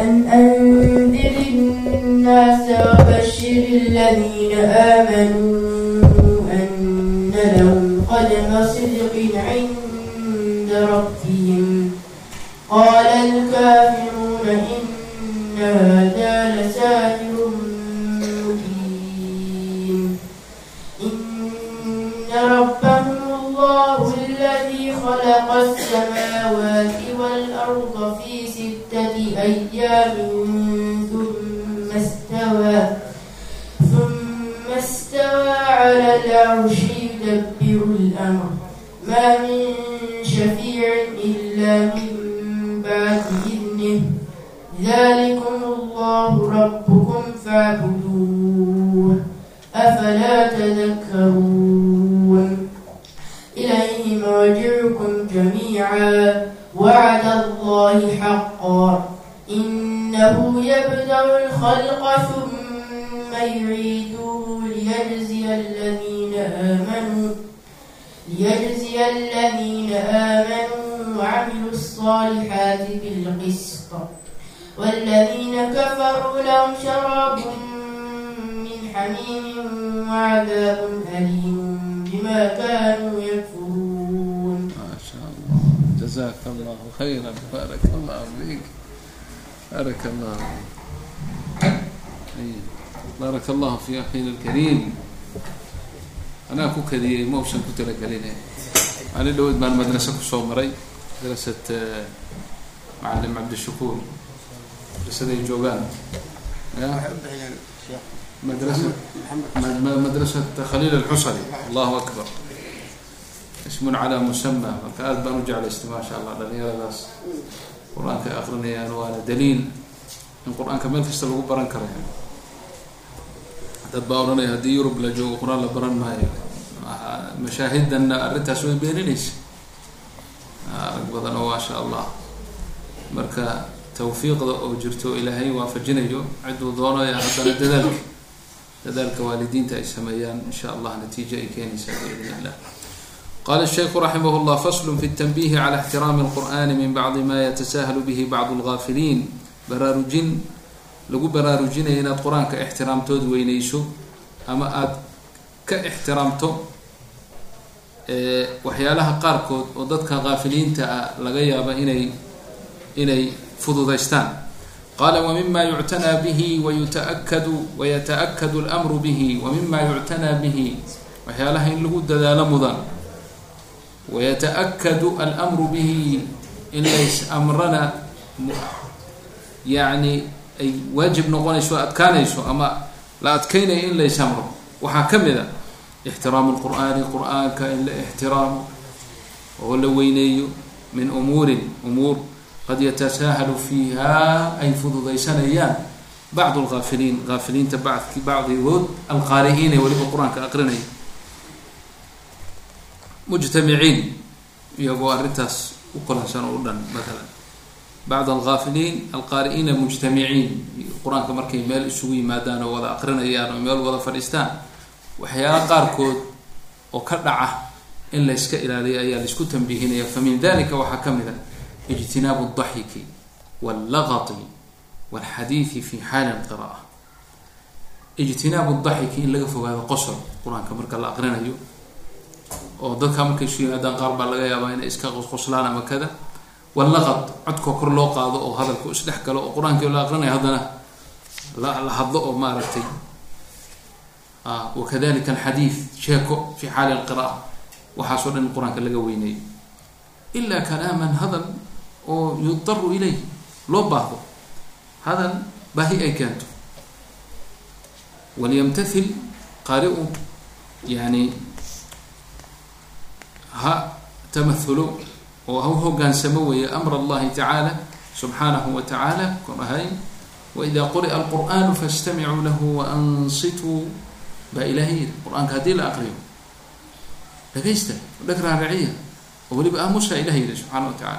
أن أنذر الناس وبشر الذين آمنوا أن لهم قدم صدق عند ربهم قال الكافرون إن هذا لساحر مبين إن ربهم الله الذي خلق السماوات والأرض في أيام ثم استوى ثم استوى على العرش يدبر الأمر ما من شفيع إلا من بعد إذنه ذلكم الله ربكم فاعبدوه أفلا تذكرون إليه مرجعكم جميعا وعد الله حقا إنه يبدأ الخلق ثم يعيده ليجزي الذين آمنوا ليجزي الذين آمنوا وعملوا الصالحات بالقسط والذين كفروا لهم شراب من حميم وعذاب أليم بما كانوا يكفرون ما شاء الله جزاك الله خيرا بارك الله فيك بارك الله فيك أي. بارك الله في أخينا الكريم anaa ku kadiyey mausan ku talageline ani dhaweyd baan madrase kusoo maray madrasat macalim cabdishakuur madrasaday joogaan ya madrasa madrasat khaliil alxusari allahu akbar ismun calaa musama marka aad baan u jeclaystay maa sha allah dhalinyaradaas qur'aanka ay akrinayaan waana daliil in qur'aanka meel kasta lagu baran karayo. Dad baa odhanaya haddii yurub la joogo qur'aan la baran maayo. Mashaahidanna arrintaas way beeninaysa. Arag badan oo maasha allah. Marka tawfiiqda oo jirto ilaahay waafajinayo ciduu doonayo haddana dadaalka. Dadaalka waalidiinta ay sameeyaan in sha allah natiijo ay keenaysaa biidn illah qala الshayku raximah اllah fasl fi التنbih clى اxtiraami الqur'ani min bacdi ma yatasahlu bih bacd اlgaafiliin baraarujin lagu baraarujinaya inaad qur-aanka ixtiraamtood weyneyso ama aada ka ixtiraamto waxyaalaha qaarkood oo dadka kaafiliinta ah laga yaaba inay inay fududaystaan qala wmima yuctanaa bihi wayutaakadu wayataأkadu اlأmru bihi wmima yuctanaa bihi waxyaalaha in lagu dadaalo mudan wayataأkadu alأmru bihi in lays amrana yani ay waajib noqonayso adkaanayso ama la adkeynayo in lays amro waxaa ka mid a ixtiraamu lqur'aani qur'aanka in la ixtiraamo oo la weyneeyo min umuurin umuur qad yatasaahalu fiiha ay fududaysanayaan bacdu lgaafiliin gaafiliinta bacdki bacdigood alqaari'iin ee weliba qur'aanka aqrinaya mujtamiciin iyagoo arintaas u qolahsan oo u dhan maalan bacd algaafiliin alqaari'iina mujtamiciin qur'aanka markay meel isugu yimaadaan oo wada aqrinayaan oo meel wada fadhiistaan waxyaala qaarkood oo ka dhaca in layska ilaaliyo ayaa la isku tambiihinaya famin dalika waxaa ka mid a ijtinaabu daxiki wallaqati walxadiidi fi xaali alqira'a ijtinaabu daxiki in laga fogaado qosol qur'aanka marka la aqrinayo oo dadka markay isu yimaadaan qaar baa laga yaabaa inay iska qoslaan ama kada. Wallaqad codkoo kor loo qaado oo hadalku isdhex galo oo qur'aankii la aqrinayo haddana la hadlo oo maaragtay wakadalika alxadiid sheeko fi xaali alqira'a. Waxaasoo dhan in qur'aanka laga weyneeyo ila kalaaman hadal oo yudaru ilayh loo baahdo hadal baahi ay keento. Walyamtathil qaari-u yani ha tamahulo oo ha u hogaansamo weeye amr allahi tacaala subxaanahu wa tacaala kon ahay waida quri'a alqur'anu fastamicuu lahu waansituu baa ilaahay yiri qur'aanka haddii la aqriyo dhagaysta dhag raaraciya oo weliba aamusa ilahay yiri subxaana wa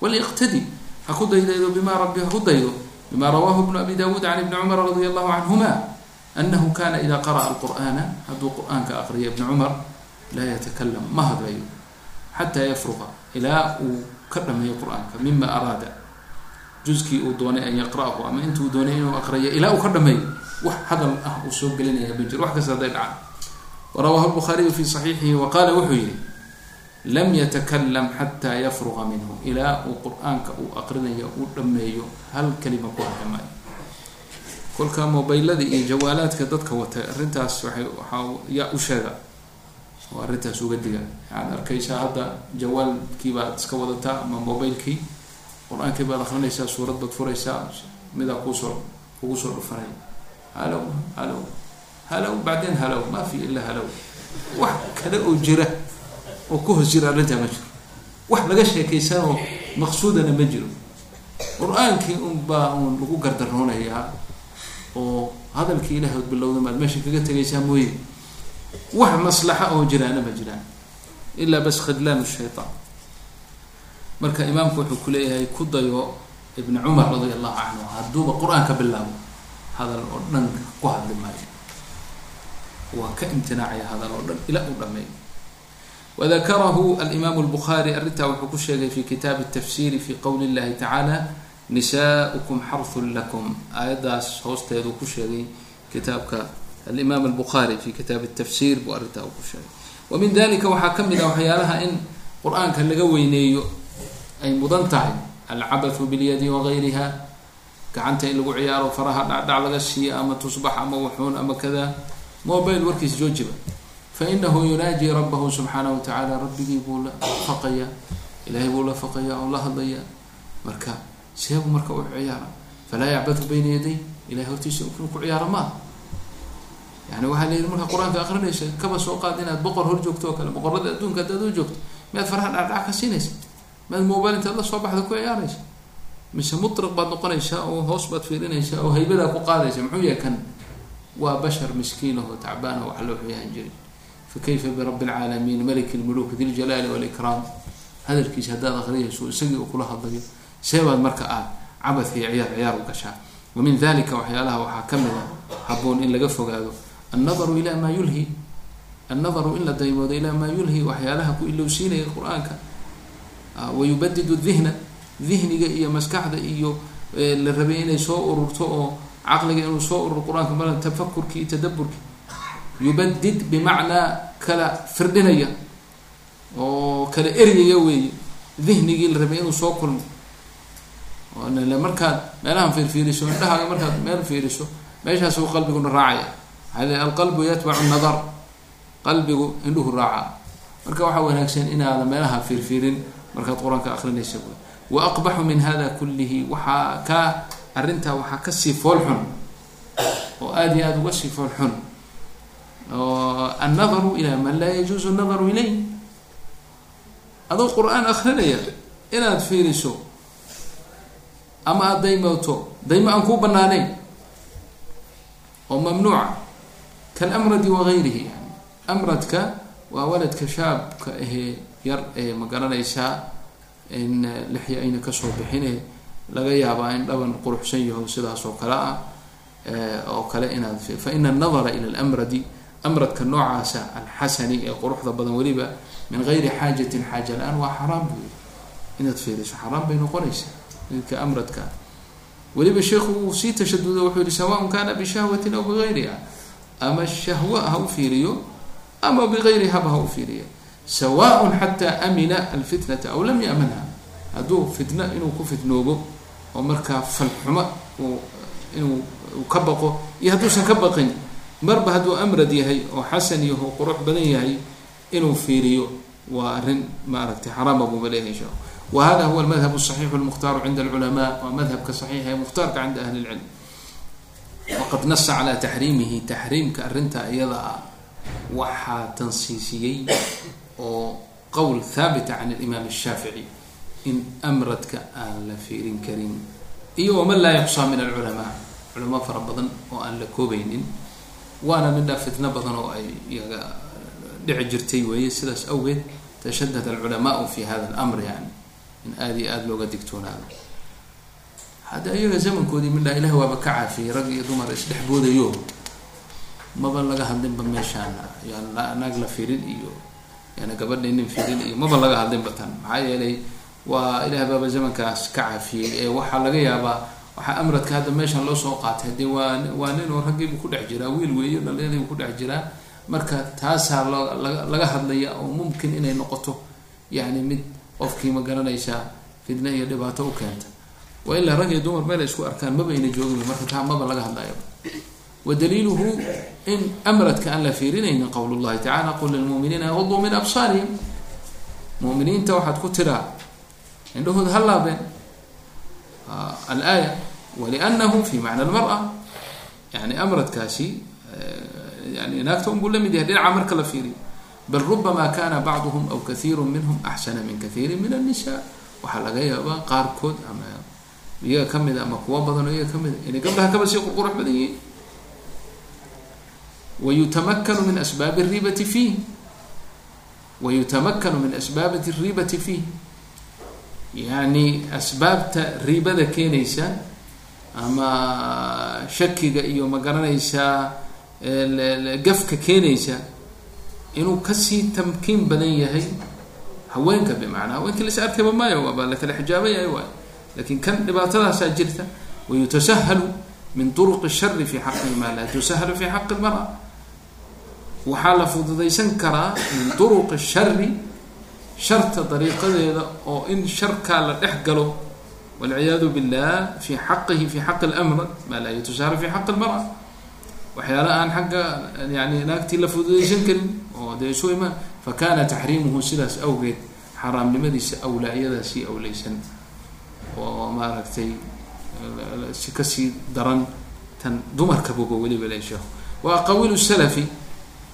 waliqtadi ha ku daydaydo bima rabbi ha ku daydo bima rawahu bnu abi dawuud can ibni cumar radia allahu canhuma anahu kana ida qara'a alqur'ana hadduu qur'aanka aqriyo ibni cumar laa yatakalam ma hadlayo xataa yafruqa ilaa uu ka dhameeyo qur'aanka mima araada juskii uu doonay an yaqra'ahu ama intuu doonay inuu aqriyo ilaa uu ka dhameeyo wax hadal ah uu soo gelinaya ma jiro wax kasta hadday dhacaan warawaahu lbukhaariyu fi saxiixihi wa qaala wuxuu yihi lam yatakalam xataa yafruqa minhu ilaa uu qur'aanka uu aqrinayo uu dhameeyo hal kalima ku hadli maayo kolka mobaylada iyo jawaalaadka dadka watay arrintaas waay waxaa yaa u sheega oo arrintaas uga diga. Waxaad arkaysaa hadda jawaalkii baad iska wadataa ama mobaylkii qur'aankii baad akrinaysaa suurad baad furaysaa midaa kuusoo kugu soo dhufanaya halow halow halow bacdeen halow ma fi ila halow. Wax kale oo jira oo ku hoos jira arrintaa ma jiro. Wax laga sheekaysanoo maqsuudana ma jiro. Qur'aankii unbaa uun lagu gardaroonayaa oo hadalkii ilahay od bilowda maad meesha kaga tegaysaa mooye wax maslaxa oo jiraana ma jiraan. Ilaa bas khidlaan shaytaan. Marka imaamku wuxuu ku leeyahay ku dayo ibn cumar radia allahu canhu hadduuba qur'aanka bilaabo hadal oo dhan ku hadli maayo. Waa ka imtinaacaya hadal oo dhan ilaa uu dhameeyo wadakarahu alimaamu lbukhaari arrintaa wuxuu ku sheegay fi kitaabi tafsiri fi qowli اllahi tacaala nisaؤukum xarhun lakum. Aayaddaas hoosteeduu ku sheegay kitaabka alimaam albukhaari fi kitaabi tafsir buu arrintaa ku sheegay wa min dalika waxaa ka mid ah waxyaalaha in qur'aanka laga weyneeyo ay mudan tahay alcabathu bilyadi wagayriha gacanta in lagu ciyaaro faraha dhacdhac laga siiyo ama tusbax ama wuxuun ama kada mobile warkiis joojiba fainahu yunaaji rabahu subxaanahu watacaala rabbigii buu la faqaya ilahay buu la faqaya oo la hadlaya marka seebu marka u ciyaara falaa yacbadu bayna yaday hortiisa ku ciyaaro maaha yani waxaa la yihi markaa qur'aanka akrinaysa kaba soo qaad inaad boqor hor joogto oo kale boqorada adduunka haddaad u joogto miyaad faraha dhacdhac ka siinaysa miyaad mobile intaad la soo baxda ku ciyaaraysa mise mutriq baad noqonaysaa oo hoos baad fiirinaysaa oo haybadaa ku qaadaysa muxuu yahay kan waa bashar miskiinaho tacbaana wax loo xuyahan jirin fakayfa birabbi alcaalamiin maliki lmuluk diljalaali walikraam hadalkiisa haddaad akriyayso isagii uu kula hadlayo seebaad marka aad cabadka iyo ciyaar ciyaar u gashaa wa min dalika waxyaalaha waxaa ka mid a haboon in laga fogaado annadaru ilaa maa yulhi annadaru in la daymoodo ilaa maa yulhi waxyaalaha ku ilowsiinaya qur'aanka wayubadidu dihna dihniga iyo maskaxda iyo la rabay inay soo ururto oo caqliga inuu soo ururo qur'aanka ma tafakurkii tadaburkii yubadid bimacnaa kala firdhinaya oo kala eryaya weeye dihnigii la rabay inuu soo kulmo. Markaad meelahan fiirfiiriso indhahaaga markaad meel fiiriso meeshaasuu qalbiguna raacaya alqalbu yatbacu nadar qalbigu indhuhu raaca. Marka waxaa wanaagsan inaada meelaha fiirfiirin markaad qur'aanka akrinaysa wa aqbaxu min hada kullihi waxaa ka arrintaa waxaa ka sii fool xun oo aada iyo aada uga sii fool xun annadaru ilaa man laa yajuuzu annadaru ilay adoo qur'aan akrinaya inaad fiiriso ama aada daymooto daymo aan kuu banaanayn oo mamnuuca kalamradi wagayrihi yani amradka waa waladka shaabka ahee yar ee ma garanaysaa in lixya ayna ka soo bixine. Laga yaabaa in dhaban quruxsan yaho sidaas oo kale ah oo kale inaad fa ina annadara ila lamradi amradka noocaasa alxasani ee quruxda badan weliba min gayri xaajatin xaaja la'aan waa xaraam buy inaad fiiriso xaraam bay noqonaysaa midka amradka. Weliba sheikhu uu sii tashadudo wuxuu yihi sawaءn kana bishahwatin aw bigayriha ama shahwa ha u fiiriyo ama bigayrihaba ha u fiiriya sawaaun xataa amina alfitnata aw lam yamanha hadduu fitno inuu ku fitnoobo oo markaa falxumo inuu ka baqo iyo hadduusan ka baqin marba hadduu amrad yahay oo xasan yaho qurux badan yahay inuu fiiriyo waa arrin maaragtay xaraama buuba leeyahay insha wa hada huwa almadhab asaxiixu lmukhtaru cinda alculamaa waa madhabka saxiixa ee mukhtaarka cinda ahli lcilm waqad nasa calaa taxriimihi taxriimka arrinta iyada ah waxaa tansiisiyey oo qowl haabita can alimaam الshaafici in amradka aan la fiirin karin iyo waman laa yuqsaa min alculamaa culamo fara badan oo aan la koobaynin waana midha fitno badan oo ay iyaga dhici jirtay weeye sidaas awgeed tashadad alculamaau fi hada alamr yani in aada iyo aada looga digtoonaado hadda iyaga zamankoodii midhaa ilaah waaba ka caafiyey rag iyo dumar isdhex boodayo maba laga hadlinba meeshaan. Yaan naag la firin iyo yaana gabadha nin firin iyo maba laga hadlinba tan. Maxaa yeelay waa ilaah baaba zamankaas ka cafiyey ee waxaa laga yaabaa waxaa amradka hadda meeshan loo soo qaatay haddii waa waa nin oo raggiibu ku dhex jiraa wiil weeyo dhalinyadiibu ku dhex jiraa marka taasaa loo laga hadlaya oo mumkin inay noqoto. Yani mid qofkii ma garanaysaa fidna iyo dhibaato u keenta wa ilaa rag iyo dumar meel ay isku arkaan maba ayna joogin marka taa maba laga hadlayaba wa daliiluhu in amradka aan la fiirinaynin qowl llahi tacala qul lilmuuminiina yaguduu min absaarihim. Muminiinta waxaad ku tiraa indhahooda ha laabeen. Alaaya walianahu fi macna lmara yani amradkaasi yani naagta unbuu la mid yahay dhinaca marka la fiiriyo. Bal rubama kana bacduhum aw kahiiru minhum axsana min kahiiri min annisa waxaa laga yaabaa qaarkood ama iyaga ka mid ama kuwa badan oo iyaga ka mid inay gabdhaha kaba sii qurqurux badan yihiin wayutamakanu min asbaabi ribati fiih wayutamakanu min asbaabati ribati fiih yani asbaabta riibada keenaysa ama shakiga iyo ma garanaysaa gafka keenaysa inuu ka sii tamkiin badan yahay haweenka bimacnaa haweenka las arkayba maayo waaba la kala xijaaba laakiin kan dhibaatadaasaa jirta wayutasahalu min turuqi shari fi xaqi ma laa tusahalu fi xaqi lmara waxaa la fududaysan karaa min turuqi shari sharta dariiqadeeda oo in sharkaa la dhex galo walciyaadu billah fi xaqihi fi xaqi lmr maa laa yatusahalu fi xaqi lmara waxyaala aan xagga yani naagtii la fududaysan karin oo dee isu imaan fakana taxriimuhu sidaas awgeed xaaraamnimadiisa awlaa-iyadaasii awleysan oo maaragtay si ka sii daran tan dumarka bogo weliba leeshaho wa aqawilu salafi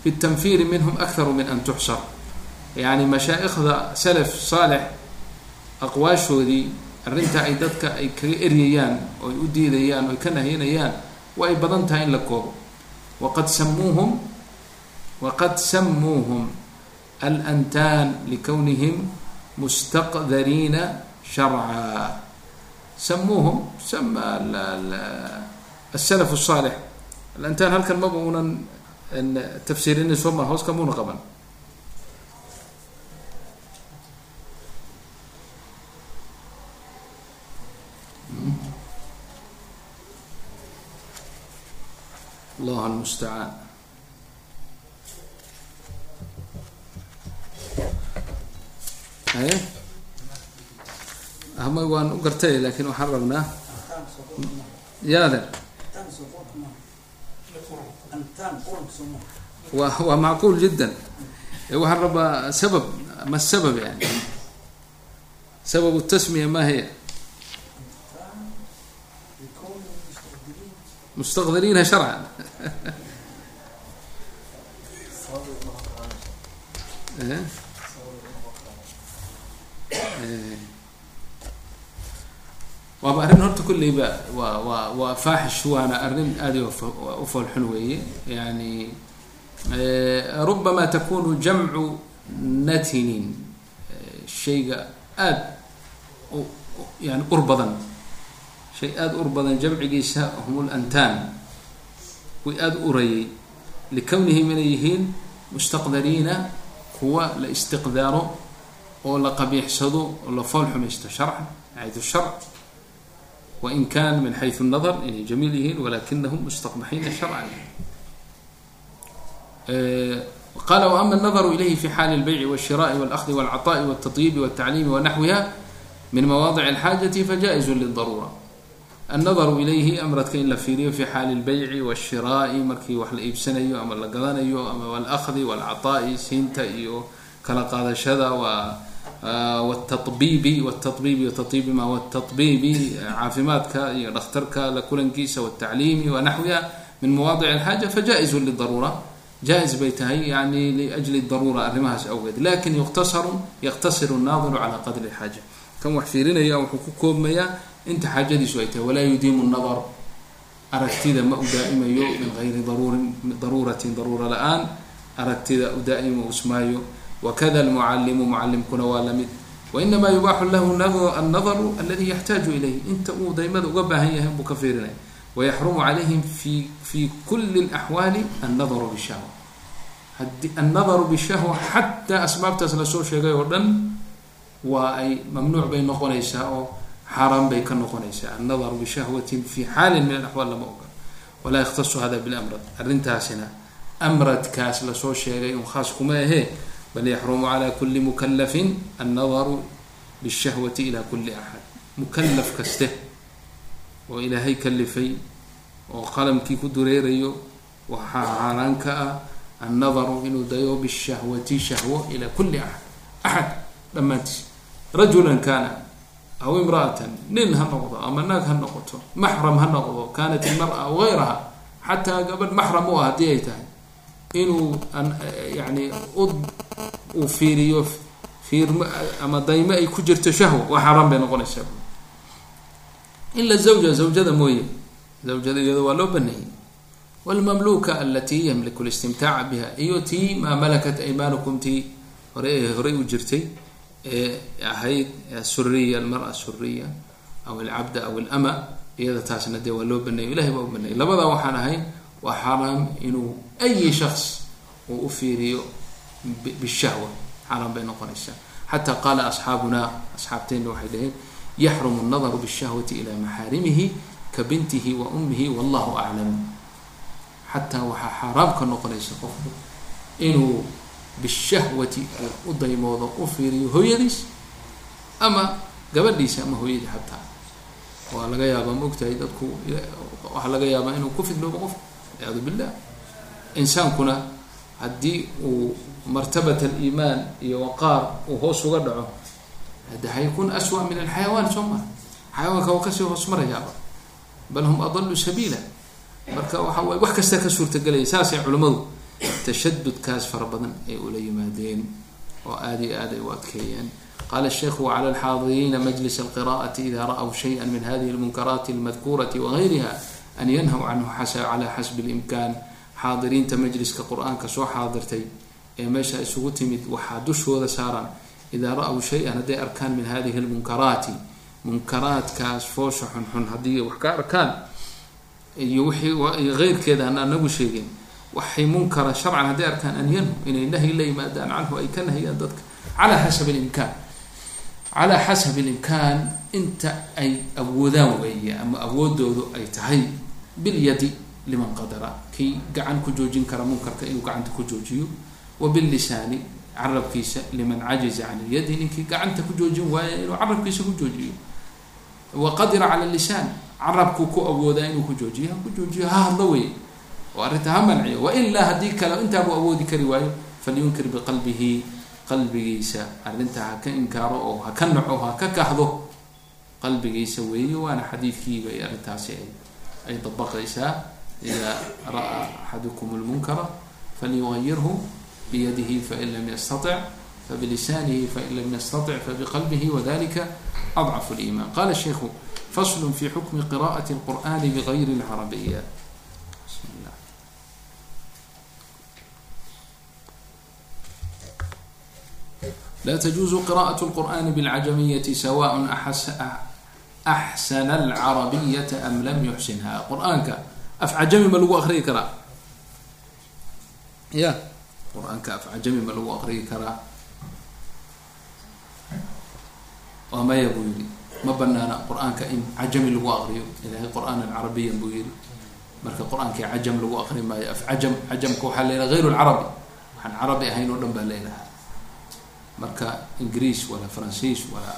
fi tanfiri minhum akharu min an tuxsar yani mashaa'ikhda salaf saalix aqwaashoodii arrintaa ay dadka ay kaga eryayaan oo ay u diidayaan oo ka nahyinayaan waa ay badan tahay in la koobo. Waqad samuuhum waqad samuuhum alantaan likownihim mustaqdariina sharca samuuhum sama asalaf الصaalix alantaan halkan maba unan tafsiirini soo ma hoos kamuna qaban allah almustacaan haye ama waan u gartay laakiin waxaan rabnaa. Yaade wa waa macquul jiddan. Waxaan rabaa sabab ma sabab yani sabab tasmiya ma hiya mustaqdiriinha sharcan waaba arrin horta kulleyba waa waa waa faaxish waana arrin aada u foolxun weeye. Yani rubama takunu jamcu natinin. Shayga aada yani ur badan. Shay aada ur badan jamcigiisa hum lantaan way aada u urayay likownihim inay yihiin mustaqdariina kuwa la istiqdaaro oo la qabiixsado oo la fool sharcan xaytu sharc wain kan min xayثu الnadr inay jamiil yihiin walakinahum mustaqbaxiina sharcan qala وama الnadru ilayhi fi xaali اlbayci والshiraءi واlأkhdi والcaطaءi والtaطyibi والtacliimi wanaxwiha min mawaadic الxaajaةi fajaئiz lلdarura annadaru ilayhi amradka in la fiiriyo fi xaali اlbayci wاshiraa'i markii wax la iibsanayo ama la gadanayo ama wاlأkhdi wاlcaطaa'i siinta iyo kala qaadashada waa wtabibi wtabibi wtabibi ma wtabibi caafimaadka iyo dhakhtarka la kulankiisa wtacliimi wanaxwiha min mawaadic alxaaja fajaئizu lidaruura jaa-is bay tahay yani liajli daruura arrimahaas awgeed laakiin yuqtasaru yaqtasiru nnaadiru cala qadri xaaja kan wax fiirinaya wuxuu ku koobmayaa inta xaajadiisu ay tahay walaa yudiimu nadar aragtida ma u min gayri daruurin daruuratin daruura la'aan aragtida u usmaayo wakada almucalimu mucalimkuna waa la mid wainama yubaaxu lahu annadaru aladi yaxtaaju ilayh inta uu daymada uga baahan yahay buu ka fiirinaya wayaxrumu calayhim fi fi kuli اlaxwaali annadaru bishahwa annadaru bishahwa xataa asbaabtaas la soo sheegay oo dhan waa ay mamnuuc bay noqonaysaa oo xaaraan bay ka noqonaysaa annadaru bishahwatin fi xaalin min alaxwaal lama oga walaa yakhtasu hada bilamrad arrintaasina amradkaas la soo sheegay un khaas kuma ahee bal yaxrumu cala kuli mukalafin annadaru bishahwati ila kuli axad mukalaf kaste oo ilaahay kalifay oo qalamkii ku dureerayo waxaa xaaraan ka ah annadaru inuu dayo bishahwati shahwo ila kuli axad axad dhammaantiis rajulan kana aw imra'atan nin ha noqdo ama naag ha noqoto maxram ha noqdo kanat ilmara aw gayraha xataa gabadh maxram u ah haddii ay tahay inuu yani uu fiiriyo fiirm ama daymo ay ku jirto shahwo waa xaaraan bay noqonaysaa. Ila zawja zawjada mooye. Zawjada iyado waa loo baneeyey wlmamluka alati yamliku listimtaaca biha iyo tii maa malakat aymanukum tii hore horey u jirtay ee ahayd suriya almara suriya aw alcabda aw alama iyada taasna dee waa loo baneeyo ilahay baa u baneeyay labadaa waxaan ahayn waa xaaraam inuu ayi shaks uu u fiiriyo bishahwa. Xaaraan bay noqonaysaa. Xataa qaala asxaabuna asxaabteenna waxay dhaheen yaxrumu annadaru bishahwati ilaa maxaarimihi ka bintihi wa ummihi wallahu aclam xataa waxaa xaaraam ka noqonaysa qofku inuu bishahwati u daymoodo u fiiriyo hooyadiis ama gabadhiisa ama hooyadii xataa. Waa laga yaabaa ma ogtahay dadku waxaa laga yaabaa inuu ku fidloobo qofku walciyaadu billah insaankuna haddii uu martabat aliimaan iyo waqaar uu hoos uga dhaco hade haykun aswa min alxayawaan soo maa xayawaanka waa kasii hoos marayaaba bal hum adalu sabiila marka waxa waye wax kasta ka suurtagelaya saasay culimmadu tashadudkaas fara badan ay ula yimaadeen oo aada iyo aad ay u adkeeyeen qala sheikhu wclى alxaadiriina majlis alqira'ati ida ra'w shayئa min hadihi اlmunkaraati اlmadkurati wagayriha an yanhaw canhu cala xasbi اlimkan xaadiriinta majliska qur'aanka soo xaadirtay ee meesha isugu timid waxaa dushooda saaran idaa ra-w shay-an hadday arkaan min hadihi lmunkaraati munkaraadkaas foosha xunxun haddii wax ka arkaan iyo wixii eyrkeeda aan anagu sheegin waxay munkara sharcan hadday arkaan an yanhu inay nahyi la yimaadaan canhu ay ka nahiyaan dadka calaa xasab limkaan calaa xasab limkaan inta ay awoodaan weeye ama awoodoodu ay tahay bilyadi liman qadara. Kii gacan ku joojin kara munkarka inuu gacanta ku joojiyo. Wa billisaani carabkiisa liman cajiza can ilyadi. Ninkii gacanta ku joojin waaya inuu carabkiisa ku joojiyo. Wa qadira cala lisaan carabku ku awoodaa inuu ku joojiyo. Ha joojiyo ha hadlo wey oo arrinta ha manciyo wailaa haddii kale intaabuu awoodi kari waayo falyunkir biqalbihi qalbigiisa. Arrintaa ha ka inkaaro oo ha ka naco ha ka kahdo qalbigiisa weeye. Waana xadiidkiiba ay arrintaasi ay ay dabaqaysaa idaa ra'aa axadukum lmunkara falyuayirhu biyadihi fain lam yastatic fblisaanihi fain lam yastatic fabiqalbihi wadalika adcafu liman qala sheiku faslu fi xukmi qira'ati اlqur'ani bgayri اlcarabiya la tjuuzu qira'aة اlqur'ani bاlcajamiyaةi sawaء axsana alcarabiyata am lam yuxsinha qur'aanka af cajami ma lagu aqriyi karaa ya qur'aanka af cajami ma lagu aqriyi karaa waa maya buu yihi ma banaana qur'aanka in cajami lagu aqriyo ilahay qur'aanan carabiyan buu yihi marka qur'aankii cajam lagu aqri maayo af cajam cajamka waxaa leedaha hayr lcarabi waxaan carabi ahayn oo dhan baa leedaha marka ingiriis wala faransiis wala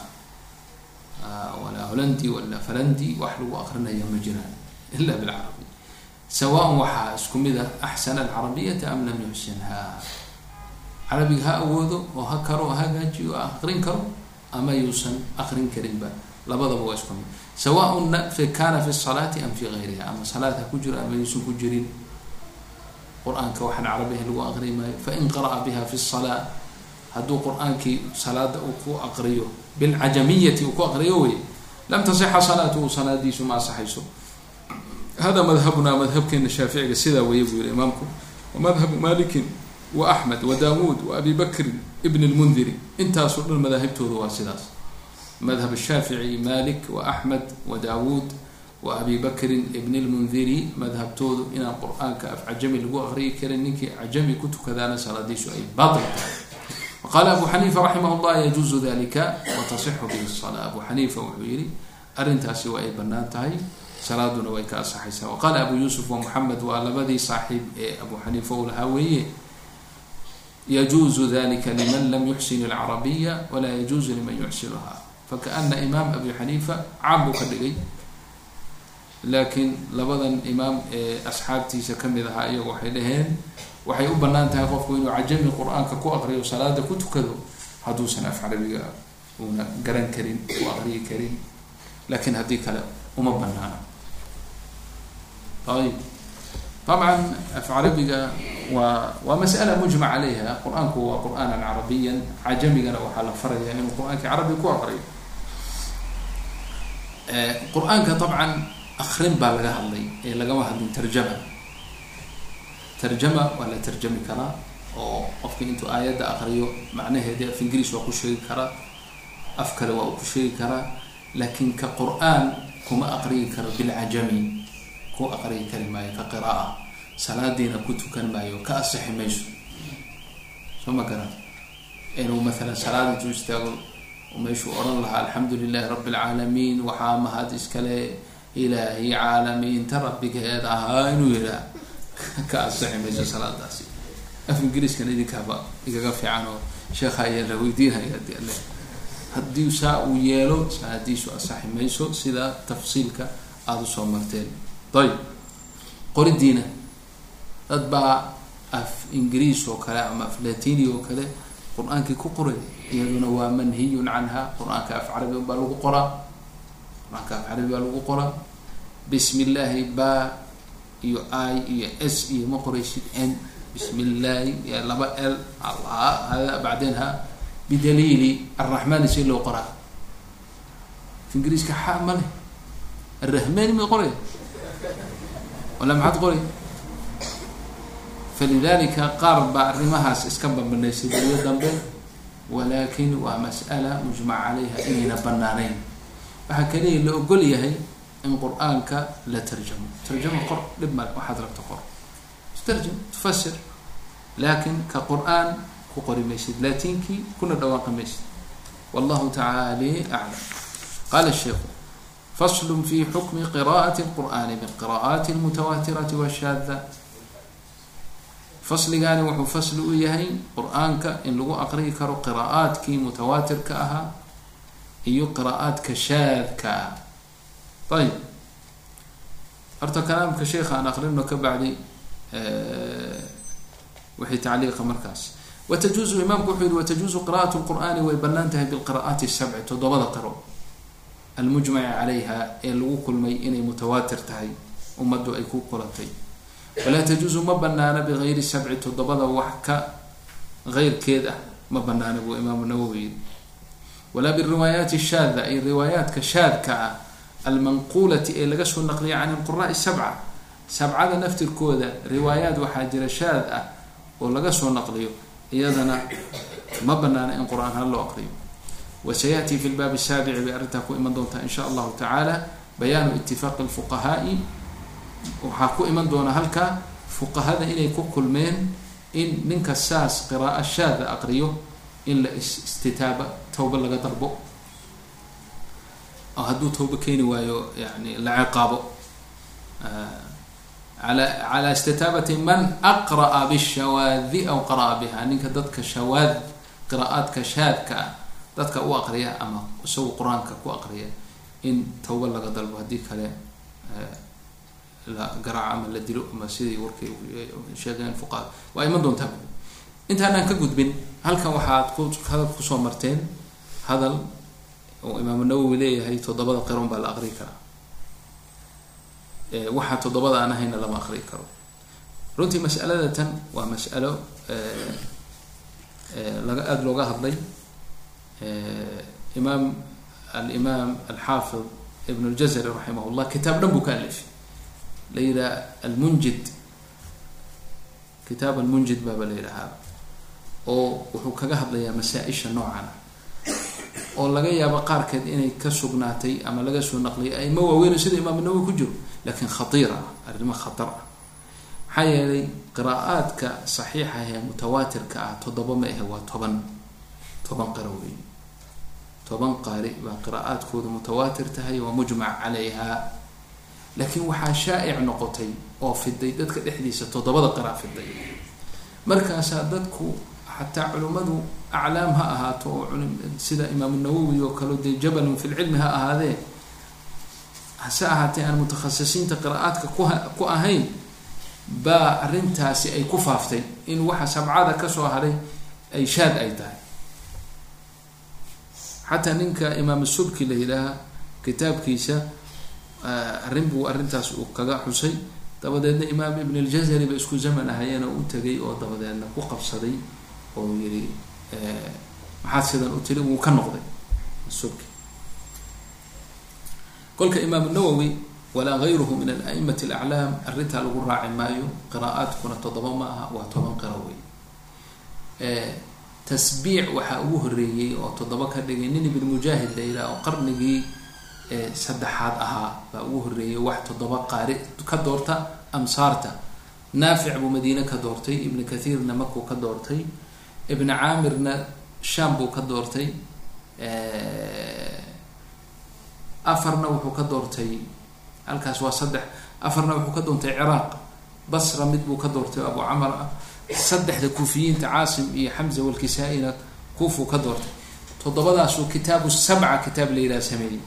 walaa holandi wala falandi wax lagu akrinaya ma jiraan ila bilcarabi sawaan waxaa isku mid a axsana alcarabiyata am lam yuxsinha carabiga ha awoodo oo ha karo ha hagaajiyo ha akrin karo ama yuusan akrin karinba labadaba waa isku mid sawaaun kana fi salaati am fi gayriha ama salaad ha ku jiro ama yuusan ku jirin qur'aanka waxaan carabi ahayn lagu akri maayo fain qara'a biha fi salaa hadduu qur'aankii salaada uu ku aqriyo bilcajamiyati uu ku aqriyo wey lam tasixa salaatuhu salaadiisu ma asaxayso hada madhabuna madhabkeena shaaficiga sidaa weeye buu yihi imaamku wa madhabu malikin wa axmed wa daawuud wa abi bakrin ibn lmundiri intaasoo dhan madaahibtooda waa sidaas madhab shaafici malik wa axmed wa daawuud wa abi bakrin ibn lmundiri madhabtoodu inaan qur'aanka af lagu aqriyi karin ninkii cajami ku tukadaana salaadiisu ay baatil tahay qala abu xaniifa raximah llah yajuuzu dalika watasixu bihi sala abu xaniifa wuxuu yihi arrintaasi waa ay bannaan tahay salaaduna way ka asaxaysaa waqaala abu yuusuf wa muxamed waa labadii saaxiib ee abu xaniifa uu lahaa weeye yajuuzu dalika liman lam yuxsin alcarabiya walaa yajuuzu liman yuxsinuha fakaana imaam abi xaniifa caam buu ka dhigay laakiin labadan imaam ee asxaabtiisa ka mid ahaa iyagu waxay dhaheen waxay u banaan tahay qofku inuu cajami qur-aanka ku aqriyo salaada ku tukado hadduusan af carabiga una garan karin u aqriyi karin lakin haddii kale uma banaana ayib طabعا af carabiga waa waa masألة mجmع عalayha qur-aanku waa qur'aana carabiya cajamigana waxaa la faraya inuu qur-aanka carabi ku aqriyo qur-aanka طabعا akrin baa laga hadlay ee lagama hadlin tarjama tarjama waa la tarjami karaa oo qofka intuu aayadda aqriyo macnaheedi af ingiriis waa ku sheegi karaa af kale waa uu ku sheegi karaa laakiin ka qur'aan kuma aqriyi karo bilcajami ku aqriyi kari maayo ka qira'a salaadiina ku tukan maayo ka asixi mayso. Soo ma garan? Inuu maalan salaad intuu istaago meeshuu odhan lahaa alxamdu lilahi rabi اlcaalamiin waxaa mahad iskale ilaahi caalamiinta rabbigeed ahaa inuu yihaa ka asixi mayso salaadaasi. Af ingiriiskan idinkaaba igaga fiican oo sheekha ayaa la weydiinaya adi ale haddii saa uu yeelo salaadiisu asaxi mayso sida tafsiilka aada u soo marteen. Ayb qoridiina. Dad baa af ingiriis oo kale ama af latini oo kale qur'aankii ku qoray iyaduna waa manhiyun canha qur'aanka af carabi baa lagu qoraa. Qur'aanka af carabi baa lagu qoraa. Bismi illaahi ba iyo i iyo s iyo ma qoraysid n. Bismi illaahi iyo laba l. Allah hada bacdeen ha. Bidaliili arraxmaani si loo qoraa. Ingiriiska xa ma leh. Arrahmaani ma qoraya wala maxaad qoray falidalika qaar baa arrimahaas iska bambanaysay daliyo dambe walakin waa mas'ala mujmac calayha inayna banaaneyn waxaa kaliya la ogol yahay in qur'aanka la tarjamo. Tarjamo qor dhib male waxaad rabta qor. Tarjam tufasir. Lakin ka qur'aan ku qori maysid latinkii kuna dhawaaqi maysid. Wallahu tacaala aclam qala sheikhu fasl fi xukmi qira'ati اlqur'ani biqira'aati اlmutawaatirati washaada fasligaani wuxuu fasli u yahay qur'aanka in lagu aqriyi karo qiraa'aadkii mutawaatirka ahaa iyo qiraa'aadka shaadka. ah ayib horta kalaamka sheikha aan aqrino ka bacdi wixii tacliiqa markaas watajuuzu imaamku wuxuu yihi watajuuzu qira'at lqur'aani way bannaan tahay bilqira'aati sabci toddobada qiro almujmaci calayha ee lagu kulmay inay mutawaatir tahay ummaddu ay ku kulantay walaa tajuuzu ma banaana bigayri sabci toddobada wax ka heyrkeed ah ma banaana buu imaamu nawowi yiri walaa biriwaayaati shaada ay riwaayaadka shaadka ah almanquulati ee laga soo naqliya can ilquraai sabca. Sabcada naftirkooda riwaayaad waxaa jira shaad ah oo laga soo naqliyo iyadana ma banaana in qur'aan ha loo aqriyo. Wasayaati fi lbaabi saabici bay arrintaa ku iman doontaa in sha allahu tacaala. Bayaanu itifaaqi lfuqahaai waxaa ku iman doona halkaa fuqahada inay ku kulmeen in ninka saas qiraa'o shaada aqriyo in la istitaaba tawba laga dalbo hadduu tawba keeni waayo yani la ciqaabo. Calaa istitaabati man aqra'a bishawaadi aw qara'a biha ninka dadka shawaad qiraa'aadka shaadka ah dadka u aqriya ama isagu qur'aanka ku aqriya in tawba laga dalbo haddii kale la garaaco ama la dilo ama sidii warkay sheegeen fuqaha. Waa iman doontaa intaanaan ka gudbin halkan waxaad ku hadal ku soo marteen hadal oo imaamu nawowi leeyahay toddobada qiron baa la aqri karaa. Waxaa toddobada aan ahayna lama aqri karo. Runtii mas'alada tan waa mas'alo laga aada looga hadlay. Imaam alimaam alxaafid ibn اljazari raximah llah kitaab dhan buu ka alifay. La yidhaha almunjid kitaab almunjid baaba la yidhahaa oo wuxuu kaga hadlayaa masaa-isha noocan ah oo laga yaabo qaarkeed inay ka sugnaatay ama laga soo naqliyay aimo waaweyn sida imaam nawowi ku jiro laakiin khatiir ah arrimo khatar ah. Maxaa yeelay qiraa'aadka saxiixa ee mutawaatirka ah toddoba ma ahe waa toban toban qiro wey toban qaari baa qiraa'aadkooda mutawaatir tahay waa mujmac calayha. Laakiin waxaa shaa'ic noqotay oo fiday dadka dhexdiisa toddobada qira fiday markaasaa dadku xataa culimmadu aclaam ha ahaato oo sida imaamu nawowi oo kale dee jabalun fi lcilmi ha ahaadee hase ahaatee aan mutakhasisiinta qiraa'aadka kuha ku ahayn baa arrintaasi ay ku faaftay in waxa sabcada ka soo haray ay shaad ay tahay xataa ninka imaam subki la yidhaaha kitaabkiisa arrin buu arrintaas uu kaga xusay dabadeedna imaam ibn اljazari ba isku zaman ahayeen oo u tegay oo dabadeedna ku qabsaday oo yihi maxaad sidan u tiri? Wuu ka noqday subki kolka imaam nawowi walaa gayruhu min alaimati alaclaam arrintaa lagu raaci maayo qiraa'aadkuna toddoba ma aha waa toban qiro wey tasbiic waxaa ugu horeeyey oo toddoba ka dhigay nin ibn mujaahid la yidhaha oo qarnigii saddexaad ahaa baa ugu horeeyey wax toddoba qaari ka doorta amsaarta naafic buu madiine ka doortay ibn kathiirna makuu ka doortay ibn caamirna sham buu ka doortay. Afarna wuxuu ka doortay halkaas waa saddex. Afarna wuxuu ka doontay ciraaq basra mid buu ka doortay abu camar. Ah saddexda kuufiyiinta caasim iyo xamza walkisaa-ina kuufuu ka doortay. Toddobadaasuu kitaabu sabca kitaab la yidhaha sameeyey.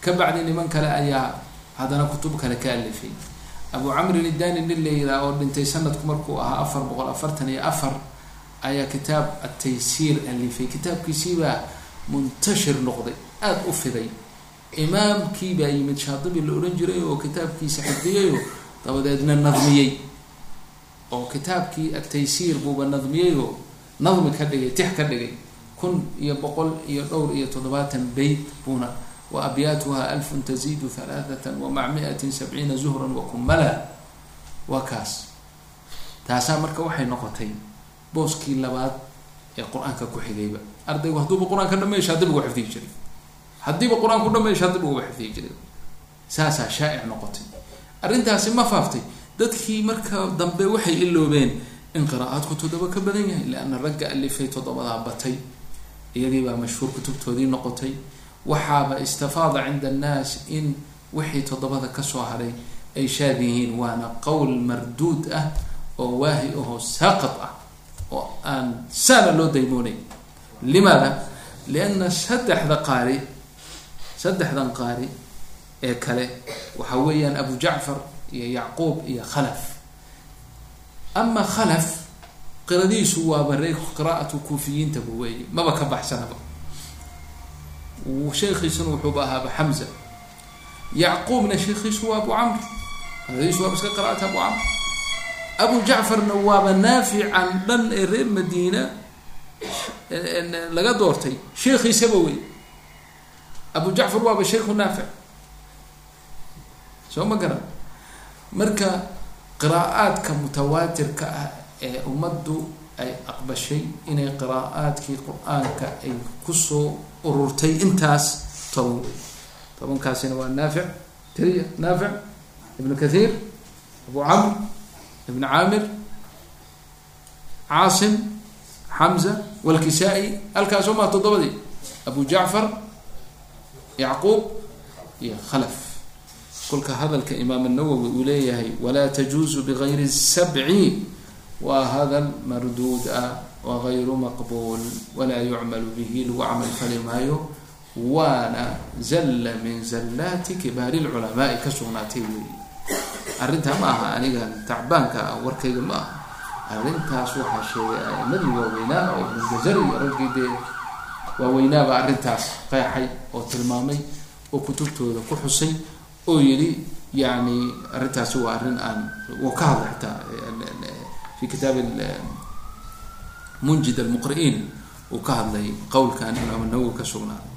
Ka bacdi niman kale ayaa haddana kutub kale ka alifay. Abu camrin idani nin la yidhaha oo dhintay sanadku markuu ahaa afar boqol afartan iyo afar ayaa kitaab ataysiir alifay. Kitaabkiisiibaa muntashir noqday aada u fiday. Imaamkii baa yimid shaadibi la odhan jiray oo kitaabkiisa xifdiyayo dabadeedna nadmiyey. Oo kitaabkii ataysiir buuba nadmiyey oo nadmi ka dhigay tix ka dhigay. Kun iyo boqol iyo dhowr iyo toddobaatan beyt buuna wa abyaatuha alfun taziidu halaathatan wa mac miatin sabciina zuhran wa kumala waa kaas. Taasaa marka waxay noqotay booskii labaad ee qur'aanka ku xigayba. Ardaygu hadduuba qur'aanka dhameysha hadib uga xifdiyi jiray. Haddiiba qur'aanku dhameysha hadib uga xifdiyi jiray. Saasaa shaa'ic noqotay. Arrintaasi ma faaftay. Dadkii marka dambe waxay iloobeen in qiraa'aadku toddoba ka badan yahay leanna ragga alifay toddobadaa batay. Iyagii baa mashhuur kutubtoodii noqotay. Waxaaba istafaada cinda annaas in wixii toddobada ka soo haray ay shaad yihiin waana qowl marduud ah oo waahi ahoo saaqad ah oo aan saana loo daymoonayn limaada lianna saddexda qaari saddexdan qaari ee kale waxa weeyaan abu jacfar iyo yacquub iyo khalaf ama khalaf qiradiisu waaba ree qiraa'atu kuufiyiintaba weeye maba ka baxsanaba sheekhiisuna wuxuuba ahaaba xamza yacquubna sheekhiisu waa abu camr qiradiisu waaba iska qira'ata abu camr abu jacfarna waaba naafican dhan ee reer madiina laga doortay. Sheekhiisaba wey abu jacfar waaba sheekhu naafic. Soo ma garan? Marka qiraa'aadka mutawaatirka ah ee ummaddu ay aqbashay inay qiraa'aadkii qur'aanka ay ku soo ururtay intaas toban. Wey tobankaasina waa naafic. Tiriya naafic. Ibnu kathiir abu camr ibn caamir caasim xamza walkisaa-i halkaasoo maa toddobadii abu jacfar yacquub iyo khalaf kolka hadalka imaam الnawowi uu leeyahay walaa tajuuzu bgayri الsabci waa hadal marduud ah wagayru maqbuul walaa yucmalu bihi lagu camal fali maayo waana zalla min zallaati kibaari اlculamaai ka sugnaatay weyi arrintaa ma aha aniga tacbaanka ah warkayga ma aha. Arrintaas waxaa sheegay aimadii waaweynaa oo ibn jazari iyo raggii dee waaweynaaba arrintaas qeexay oo tilmaamay oo kutubtooda ku xusay oo yidhi yani arrintaasi waa arrin aan wuu ka hadlay xataa fi kitaab munjid almuqri'iin uu ka hadlay qowlkan imaam nawowi ka sugnaaday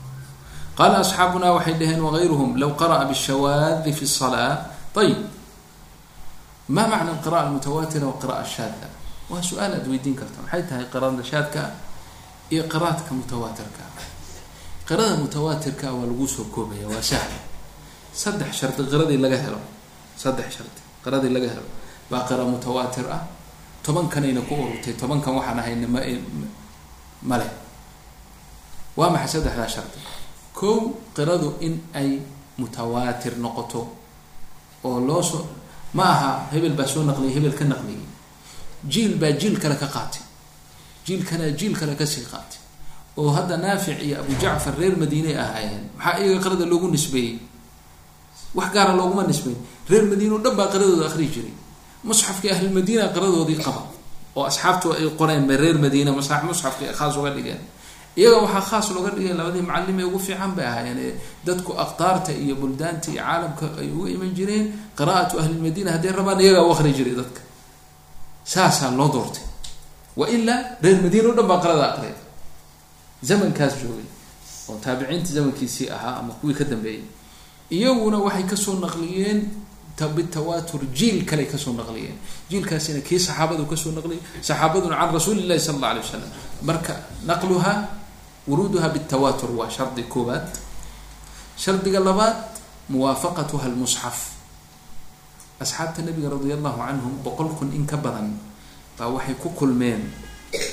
qaala asxaabuna waxay dhaheen wagayruhum low qara'a bishawaadi fi الsalaa ayib ma macna qira'a almutawaatira wa qira'a shaada waa su'aal aad weydiin karta maxay tahay qirada shaadka iyo qiraadka mutawaatirka qirada mutawaatirka waa lagu soo koobaya waa sahla saddex shardi qiradii laga helo saddex shardi qiradii laga helo baa qira mutawaatir ah tobankanayna ku ururtay tobankan waxaan ahayna ma male waa maxay saddexdaa shardi kow qiradu in ay mutawaatir noqoto oo loo soo ma aha hebel baa soo naqliyay hebel ka naqliyay jiil baa jiil kale ka qaatay. Jiilkana jiil kale ka sii qaatay. Oo hadda naafic iyo abu jacfar reer madiiney ahaayeen maxaa iyaga qirada loogu nisbeeyey? Wax gaara looguma nisbeyn. Reer madiine o dhan baa qiradooda akriyi jiray. Musxafkii ahlilmadiina qiradoodii qaba oo asxaabtu ay qoreen reer madiina ay khaas uga dhigeen iyaga waxaa khaas looga dhigay labadii macallim ee ugu fiican bay ahaayeen ee dadku aqtaarta iyo buldaanta iyo caalamka ay uga iman jireen qira'atu ahlilmadiina hadday rabaan iyagaa u akri jiray dadka. Saasaa loo doortay. Wa ilaa reer madiina o dhan baa qirada aqriya zamankaas joogay oo taabiciinta zamankiisii ahaa ama kuwii ka dambeeyey iyaguna waxay ka soo naqliyeen bitawaatur jiil kale ka soo naqliyeen. Jiilkaasina kii saxaabadu ka soo naqliyay saxaabaduna can rasuuli llahi sala alla alay wasalam marka naqluha wuruuduha bitawaatur waa shardi koobaad shardiga labaad muwaafaqatuha lmusxaf asxaabta nabiga radia allahu canhum boqol kun in ka badan baa waxay ku kulmeen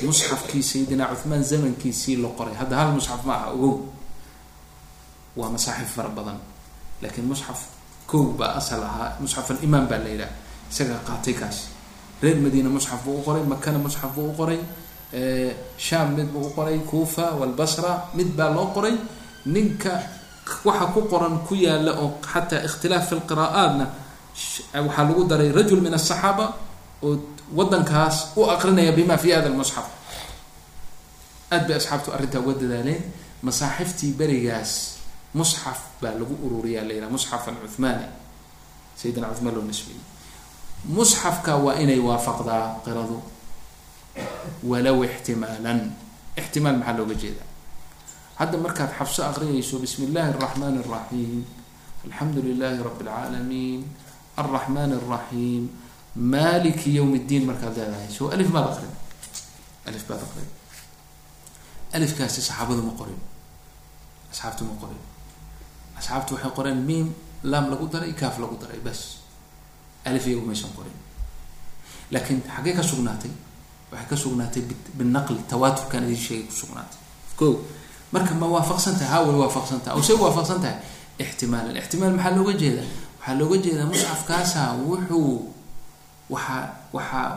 musxafkii sayidina cuhmaan zamankiisii la qoray. Hadda hal musxaf ma aha ogow. Waa masaaxif fara badan. Laakiin musxaf kow baa asal ahaa musxaf alimaam baa la yidhaha isagaa qaatay kaas reer madiina musxaf buu u qoray makana musxaf buu u qoray sham mid buu u qoray kuufa walbasra mid baa loo qoray. Ninka waxa ku qoran ku yaalla oo xataa ikhtilaaf fi lqira'aatna waxaa lagu daray rajul min asaxaaba oo wadankaas u aqrinaya bima fi hada lmusxaf aad bay asxaabtu arrintaa uga dadaaleen. Masaaxiftii berigaas musxaf baa lagu ururiyaa la yidhaha musxaf alcuthmaani sayidina cuthmaan loo musxafka waa inay waafaqdaa qiradu walow ixtimaalan ixtimaal maxaa looga jeedaa? Hadda markaad xabso aqriyayso bismi illaahi araxmaan araxiim alxamdu lilaahi rabi alcaalamiin alraxmaan araxiim maaliki yowm iddiin markaad leedahay so alif maad aqrin alif baad aqrin alifkaasi saxaabadu ma qorin asxaabtu ma qorin asxaabtu waxay qoreen miim laam lagu daray kaaf lagu daray bas. Alif iyagu maysan qorin laakiin xaggee ka sugnaatay waxay ka sugnaatay binaqli tawaaturkan idin sheegay ku sugnaatay. Ko marka ma waafaqsan tahay haa way waafaqsan tahay o say waafaqsan tahay ixtimaalan ixtimaal maxaa looga jeedaa? Waxaa looga jeedaa musxafkaasa wuxuu waxaa waxaa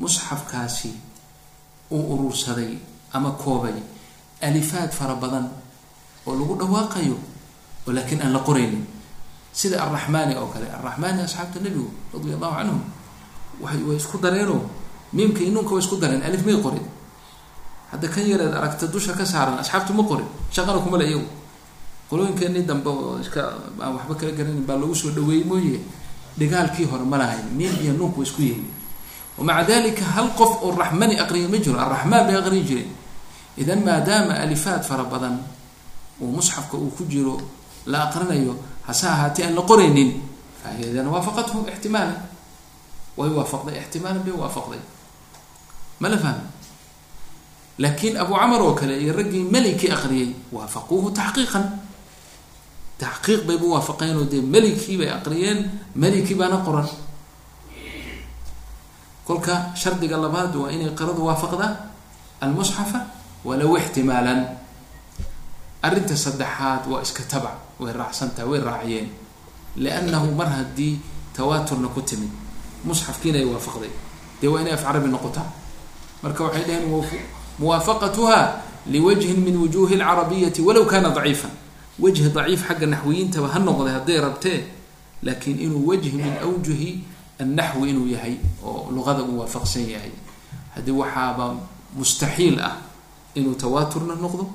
musxafkaasi uu urursaday ama koobay alifaad fara badan oo lagu dhawaaqayo oo laakiin aan la qoraynin. Sida alraxmaani oo kale alraxmaani asxaabta nebigu radia allahu canhum way way isku dareenoo miimka iyo nuunka way isku dareen alif may qorin hadda kan yareed aragta dusha ka saaran asxaabtu ma qorin shaqana kuma le iyagu qolooyinkeenii dambe oo iska aan waxba kala garanin baa lagu soo dhaweeyey mooye dhigaalkii hore ma lahayn miim iyo nuunka way isku yeeli wamaca dalika hal qof oo raxmani aqriya ma jiro alraxmaan bay aqriyi jireen idan maadaama alifaad fara badan uu musxafka uu ku jiro la aqrinayo hase ahaatee aan la qoraynin fahidan waafaqathu ixtimaalan way waafaqday ixtimaalan bay waafaqday ma la fahmi? Laakiin abu camar oo kale iyo raggii melikii aqriyay waafaquuhu taxqiiqan taxqiiq bayba waafaqeen oo dee melikii bay aqriyeen melikii baana qoran. Kolka shardiga labaad waa inay qiradu waafaqda almusxafa walow ixtimaalan arrinta saddexaad waa iska tabac way raacsantahay way raaciyeen. Liannahu mar haddii tawaaturna ku timid musxafkiina ay waafaqday. Dee waa inay af carabi noqotaa marka waxay dhaheen muwaafaqatuha liwajhin min wujuhi lcarabiyati walow kana daciifan. Wajhi daciif xagga naxwiyiintaba ha noqday hadday rabtee laakiin inuu wajhi min awjuhi annaxwi inuu yahay oo luqada uu waafaqsan yahay. Haddii waxaaba mustaxiil ah inuu tawaaturna noqdo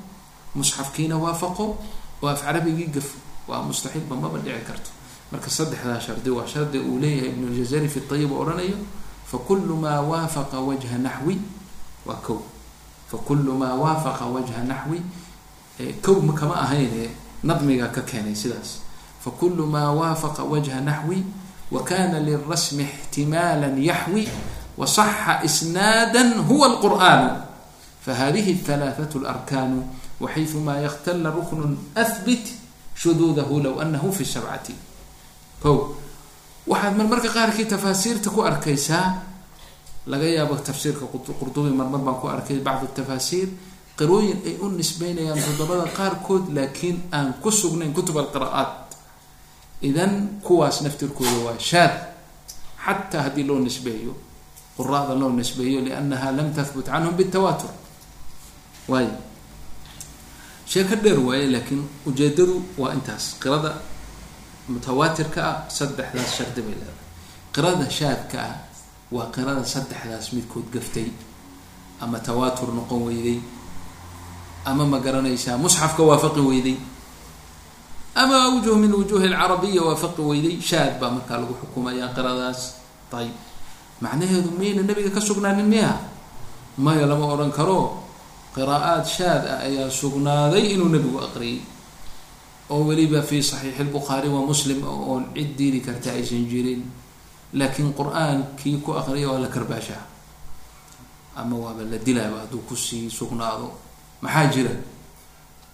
musxafkiina waafaqo oo af carabigii gafo waa mustaxiilba maba dhici karto. Marka saddexdaa shardi waa shardi uu leeyahay ibnu ljazari fi ayib oo odhanayo fakulu maa waafaqa wajha naxwi waa kow. Fakulu maa waafaqa wajha naxwi kow kama ahayne nadmiga ka keenay sidaas. Fakulu maa waafaqa wajha naxwi wa kana lilrasmi ixtimaala yaxwi wasaxa isnaada huwa alqur'aanu fahadihi alaaثat larkaanu waxayumaa yaktala ruknu ahbit shuduudahu low anahu fi sabcati kow. Waxaad marmarka qaarkii tafaasiirta ku arkaysaa laga yaabo tafsiirka qurdubi marmar baan ku arkay bacd tafaasiir qirooyin ay u nisbeynayaan toddobada qaarkood laakiin aan ku sugnayn kutub alqira'aat idan kuwaas naftirkooda waa shaad. Xataa haddii loo nisbeeyo quraada loo nisbeeyo liannaha lam tahbut canhum bitawatur waay sheeko dheer waaye laakiin ujeedadu waa intaas. Qirada mutawaatirka ah saddexdaas shardi bay leedahay. Qirada shaadka ah waa qirada saddexdaas midkood gaftay ama tawaatur noqon weyday ama ma garanaysaa musxafka waafaqi weyday ama awjuh min wujuhi alcarabiya waafaqi weyday shaad baa markaa lagu xukumayaa qiradaas. Ayib macnaheedu miyayna nabiga ka sugnaanin miya? Maya lama odhan karo qiraa'aad shaad ah ayaa sugnaaday inuu nebigu aqriyay. Oo weliba fi saxiixi lbukhaari wa muslim oon cid diidi karta aysan jirin laakiin qur'aankii ku aqriya waa la karbaashaa ama waaba la dilaaba hadduu ku sii sugnaado maxaa jira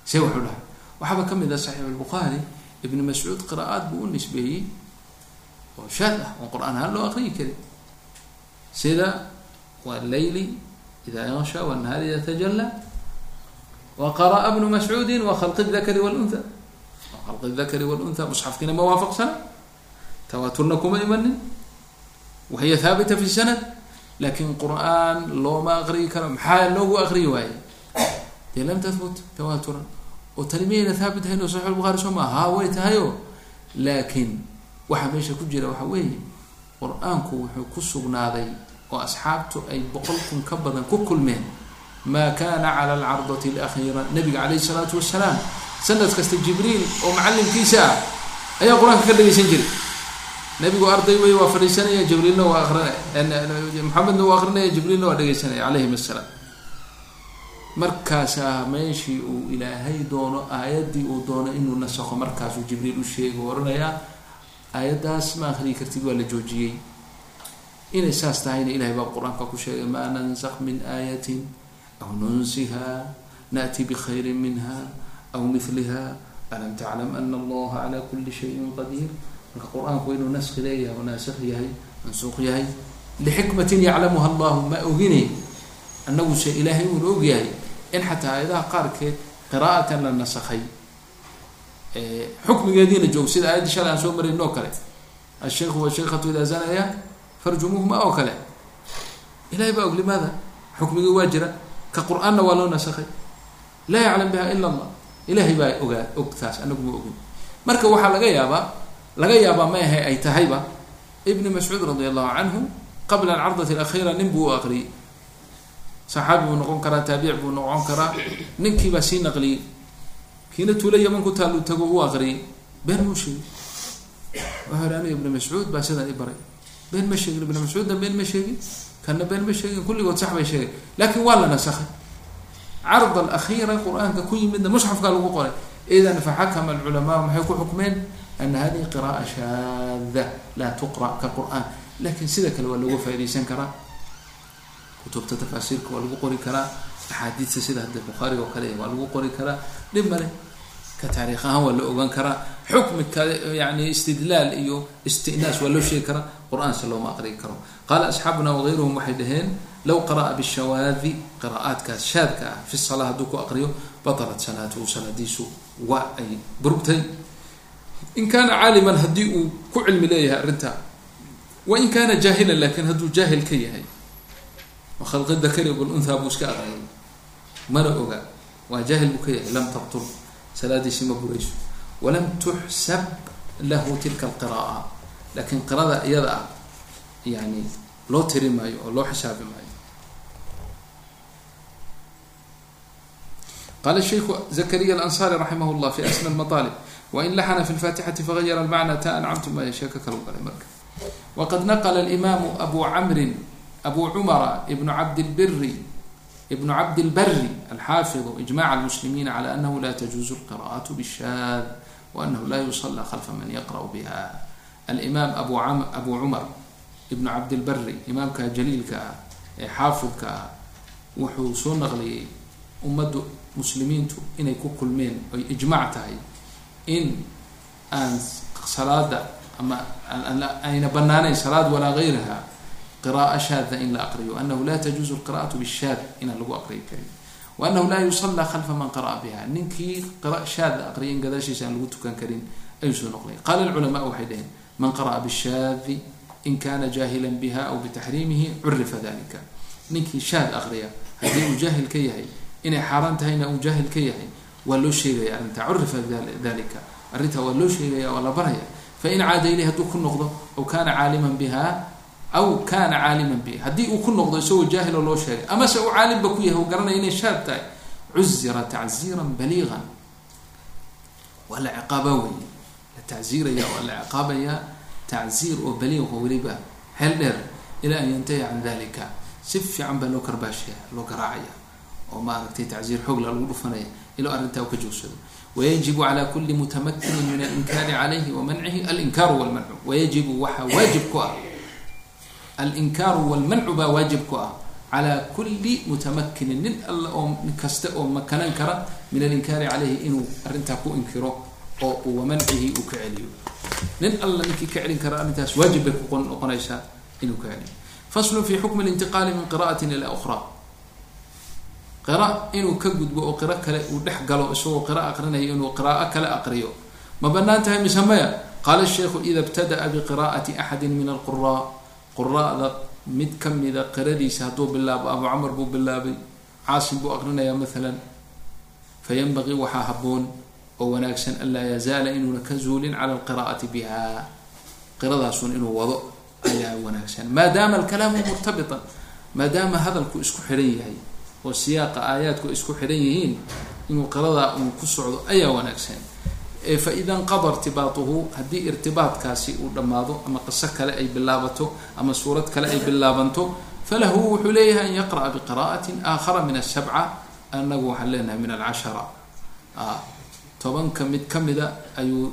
see wuxuu dhahay waxaaba ka mid ah saxiix albukhaari ibn mascuud qiraa'aad buu u nisbeeyey oo shaad ah oon qur'aan ahaan loo aqriyi karin sida waleyli ida yansha wanahaari ida tajalla wa bnu mascuudi wa dakari wlunha khalqi dakari wlunha musxafkiina ma waafaqsana tawaaturna kuma imanin wahiya haabita fi sanad laakin qur'aan looma aqriyi karo maxaa loogu aqriyi waaye dee lam tahbut tawaaturan oo tani miyayna haabit ahayn oo saxix lbukhari soo maa haa way tahayo laakiin waxaa meesha ku jira waxa weeye qur'aanku wuxuu ku sugnaaday oo asxaabtu ay boqol kun ka badan ku kulmeen maa kana cala alcardati alakhiira nabiga calayhi salaatu wasalaam sanad kasta jibriil oo macallimkiisa ah ayaa qur'aanka ka dhagaysan jiray nabigu arday wey waa fadhiisanaya jibriilna waa aqrinaya maxamedna waa aqrinaya jibriilna waa dhegaysanaya calayhim assalaam markaasaa meeshii uu ilaahay doono aayaddii uu doono inuu nasakho markaasuu jibriil u sheego oranayaa aayaddaas ma akriyi kartid waa la joojiyey. Inay saas tahayna ilahay baa qur'aanka ku sheegay maa nansakh min aayatin aw nunsiha naأti bkhayri minha aw miliha alam taclam ana allaha cala kuli shayin qadiir marka qur'aanku inuu naski leeyahay oo naasikh yahay mansuuq yahay lixikmatin yaclamuha allahu ma ogine annaguse ilaahay uuna ogyahay in xataa aayadaha qaarkeed qiraa'atan la nasakhay xukmigeediina joog sida aayaddii shalay aan soo marayn oo kale ashaykhu washaykatu idaa zanaya farjumuuhuma oo kale ilahay baa og limaada xukmigii waa jira ka qur'aanna waa loo nasakhay laa yaclam biha ila allah ilahay baa ogaa og taas anagu ma ogin marka waxaa laga yaabaa laga yaabaa ma ahe ay tahayba. Ibni mascuud radi allahu canhu qabla alcardati alakhiira nin buu u aqriyey saxaabi buu noqon karaa taabic buu noqon karaa. Ninkiibaa sii naqliyey kiina tuula yaman ku taallu tago u aqriyay been muu sheegin wuxuu ihi aniga ibni mascuud baa sidan i baray. Been ma sheegin ibni mascuudna been ma sheegin kana been ma sheegin kulligood sax bay sheegay. Laakiin waa la nasakhay. Card alakhiira qur'aanka ku yimidna musxafkaa lagu qoray. Idan faxakama alculamaa maxay ku xukmeen ana hadihi qira'a shaada laa tuqra' ka qur'aan laakiin sida kale waa looga faaidaysan karaa kutubta tafaasiirka waa lagu qori karaa axaadiista sida hadda bukhaariga oo kale waa lagu qori karaa dhib male ka taariikh ahaan waa la ogaan karaa xukmi kale yani istidlaal iyo istinaas waa loo sheegi karaa qur'aanse looma aqrigi karo qaala asxaabuna wagayruhum waxay dhaheen low qara'a bishawaadi qira'aadkaas shaadka ah fi salaa hadduu ku aqriyo batalat salaatuhu salaadiisu waa ay burugtay in kaana caaliman haddii uu ku cilmi leeyahay arrintaa wain kaana jaahilan laakiin hadduu jaahil ka yahay khalqi dakari walunhaa buu iska aqriyay mana oga waa jaahil buu ka yahay lam tabtul salaadiisi ma burayso. Walam tuxsab lahu tilka alqira'a laakiin qirada iyada ah yani loo tiri maayo oo loo xisaabi maayo. Qala sheiku zakariya alansari raximah llah fi asna lmaaalib wain laxna fi lfatixati fagayara lmacna ta ancamtu maya sheeko kalu galay marka waqad naqla alimaamu abu camrin abu cumara ibnu cabdilbiri ibnu cabdilbari alxaafidu ijmac almuslimiina cala anahu la tajuuzu lqira'atu bishaad waanahu la yusala khalfa man yaqra'u biha alimaam abu abu cumar ibnu cabdilbari imaamka jaliilka ah ee xaafidka ah wuxuu soo naqliyey ummaddu muslimiintu inay ku kulmeen oy ijmac tahay in aan salaada ama ayna banaanayn salaad walaa gayraha qira'a shaada in la aqriyo. Anahu la tajuuzu lqira'atu bishaad inaan lagu aqriyi karin. Wa anahu laa yusallaa khalfa man qara'a biha ninkii qira shaada aqriya in gadaashiisa aan lagu tukan karin ayuu soo noqlay qaala alculamaa waxay dhaheen man qara'a bishaadi in kana jaahilan biha aw bitaxriimihi curifa dalika ninkii shaad aqriya haddii uu jaahil ka yahay inay xaaraan tahayna uu jaahil ka yahay waa loo sheegaya arrinta. Curifa dalika arrintaa waa loo sheegaya waa la baraya. Fain caada ilay hadduu ku noqdo aw kana caaliman biha aw kana caaliman biha haddii uu ku noqdo isagoo jaahiloo loo sheegay amase uu caalimba ku yahay uu garanaya inay shaad tahay cuzira tacziiran baliiqan waa la ciqaaba wey la tacziiraya waa la ciqaabaya tacziir oo baliiq weliba xeel dheer. Ilaa an yantahi can dalika si fiican baa loo karbaashaya loo garaacaya. Oo maaragtay tacziir xoogla lagu dhufanaya ilaa arrintaa u ka joogsado. Wayajibu cala kuli mutamakinin min alinkaari calayhi wa mancihi alinkaaru walmancu. Wayajibu waxaa waajib ku ah. Alinkaaru walmancu baa waajib ku ah. Calaa kuli mutamakinin nin alla oo kasta oo makanan kara min alinkaari calayhi inuu arrintaa ku inkiro oo wamancihi uu ka celiyo. Nin alla ninkii ka celin kara arrintaas waajib bay ku noqonaysaa inuu ka celiyo. Faslun fi xukmi lintiqaali min qira'atin ila ukhra qira inuu ka gudbo oo qiro kale uu dhex galo isagoo qira aqrinayo inuu qiraa'o kale aqriyo. Ma bannaan tahay mise maya? Qaala sheikhu ida ibtada'a biqira'ati axadi min alquraa quraada mid kamida qiradiisa hadduu bilaabo abu camar buu bilaabay caasim buu aqrinayaa maalan fayanbagii waxaa haboon oo wanaagsan anlaa yazaala inuuna ka zuulin cala alqira'ati biha. Qiradaasun inuu wado ayaa wanaagsan. Maadaama alkalaamu murtabitan maadaama hadalku isku xidhan yahay oo siyaaqa aayaadku ay isku xidhan yihiin inuu qiradaa uun ku socdo ayaa wanaagsan. Fa ida nqada irtibaatuhu haddii irtibaadkaasi uu dhammaado ama qiso kale ay bilaabato ama suurad kale ay bilaabanto falahu wuxuu leeyahay an yaqra'a biqira'atin aakhara min asabca anagu waxaan leenahay min alcashara. Tobanka mid kamida ayuu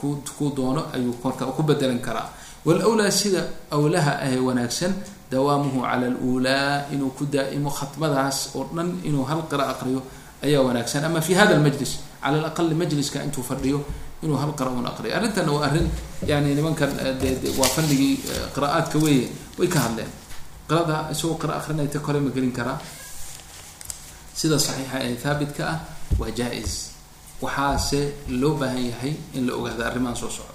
ku doono ayuu marka ku bedelan karaa. Wlwlaa sida awlaha ahee wanaagsan dawaamuhu cala alulaa inuu ku daa'imo khatmadaas oo dhan inuu hal qira aqriyo ayaa wanaagsan. Ama fi hada lmajlis cala alaqali majliska intuu fadhiyo inuu hal qira un aqriyo. Arrintana waa arrin yani nimankan de waa fanigii qira'aadka weeye way ka hadleen. Qirada isagoo qira aqrinayta kole ma gelin karaa. Sida saxiixa ee haabitka ah waa jaa-is waxaase loo baahan yahay in la ogaado arrimahan soo socda.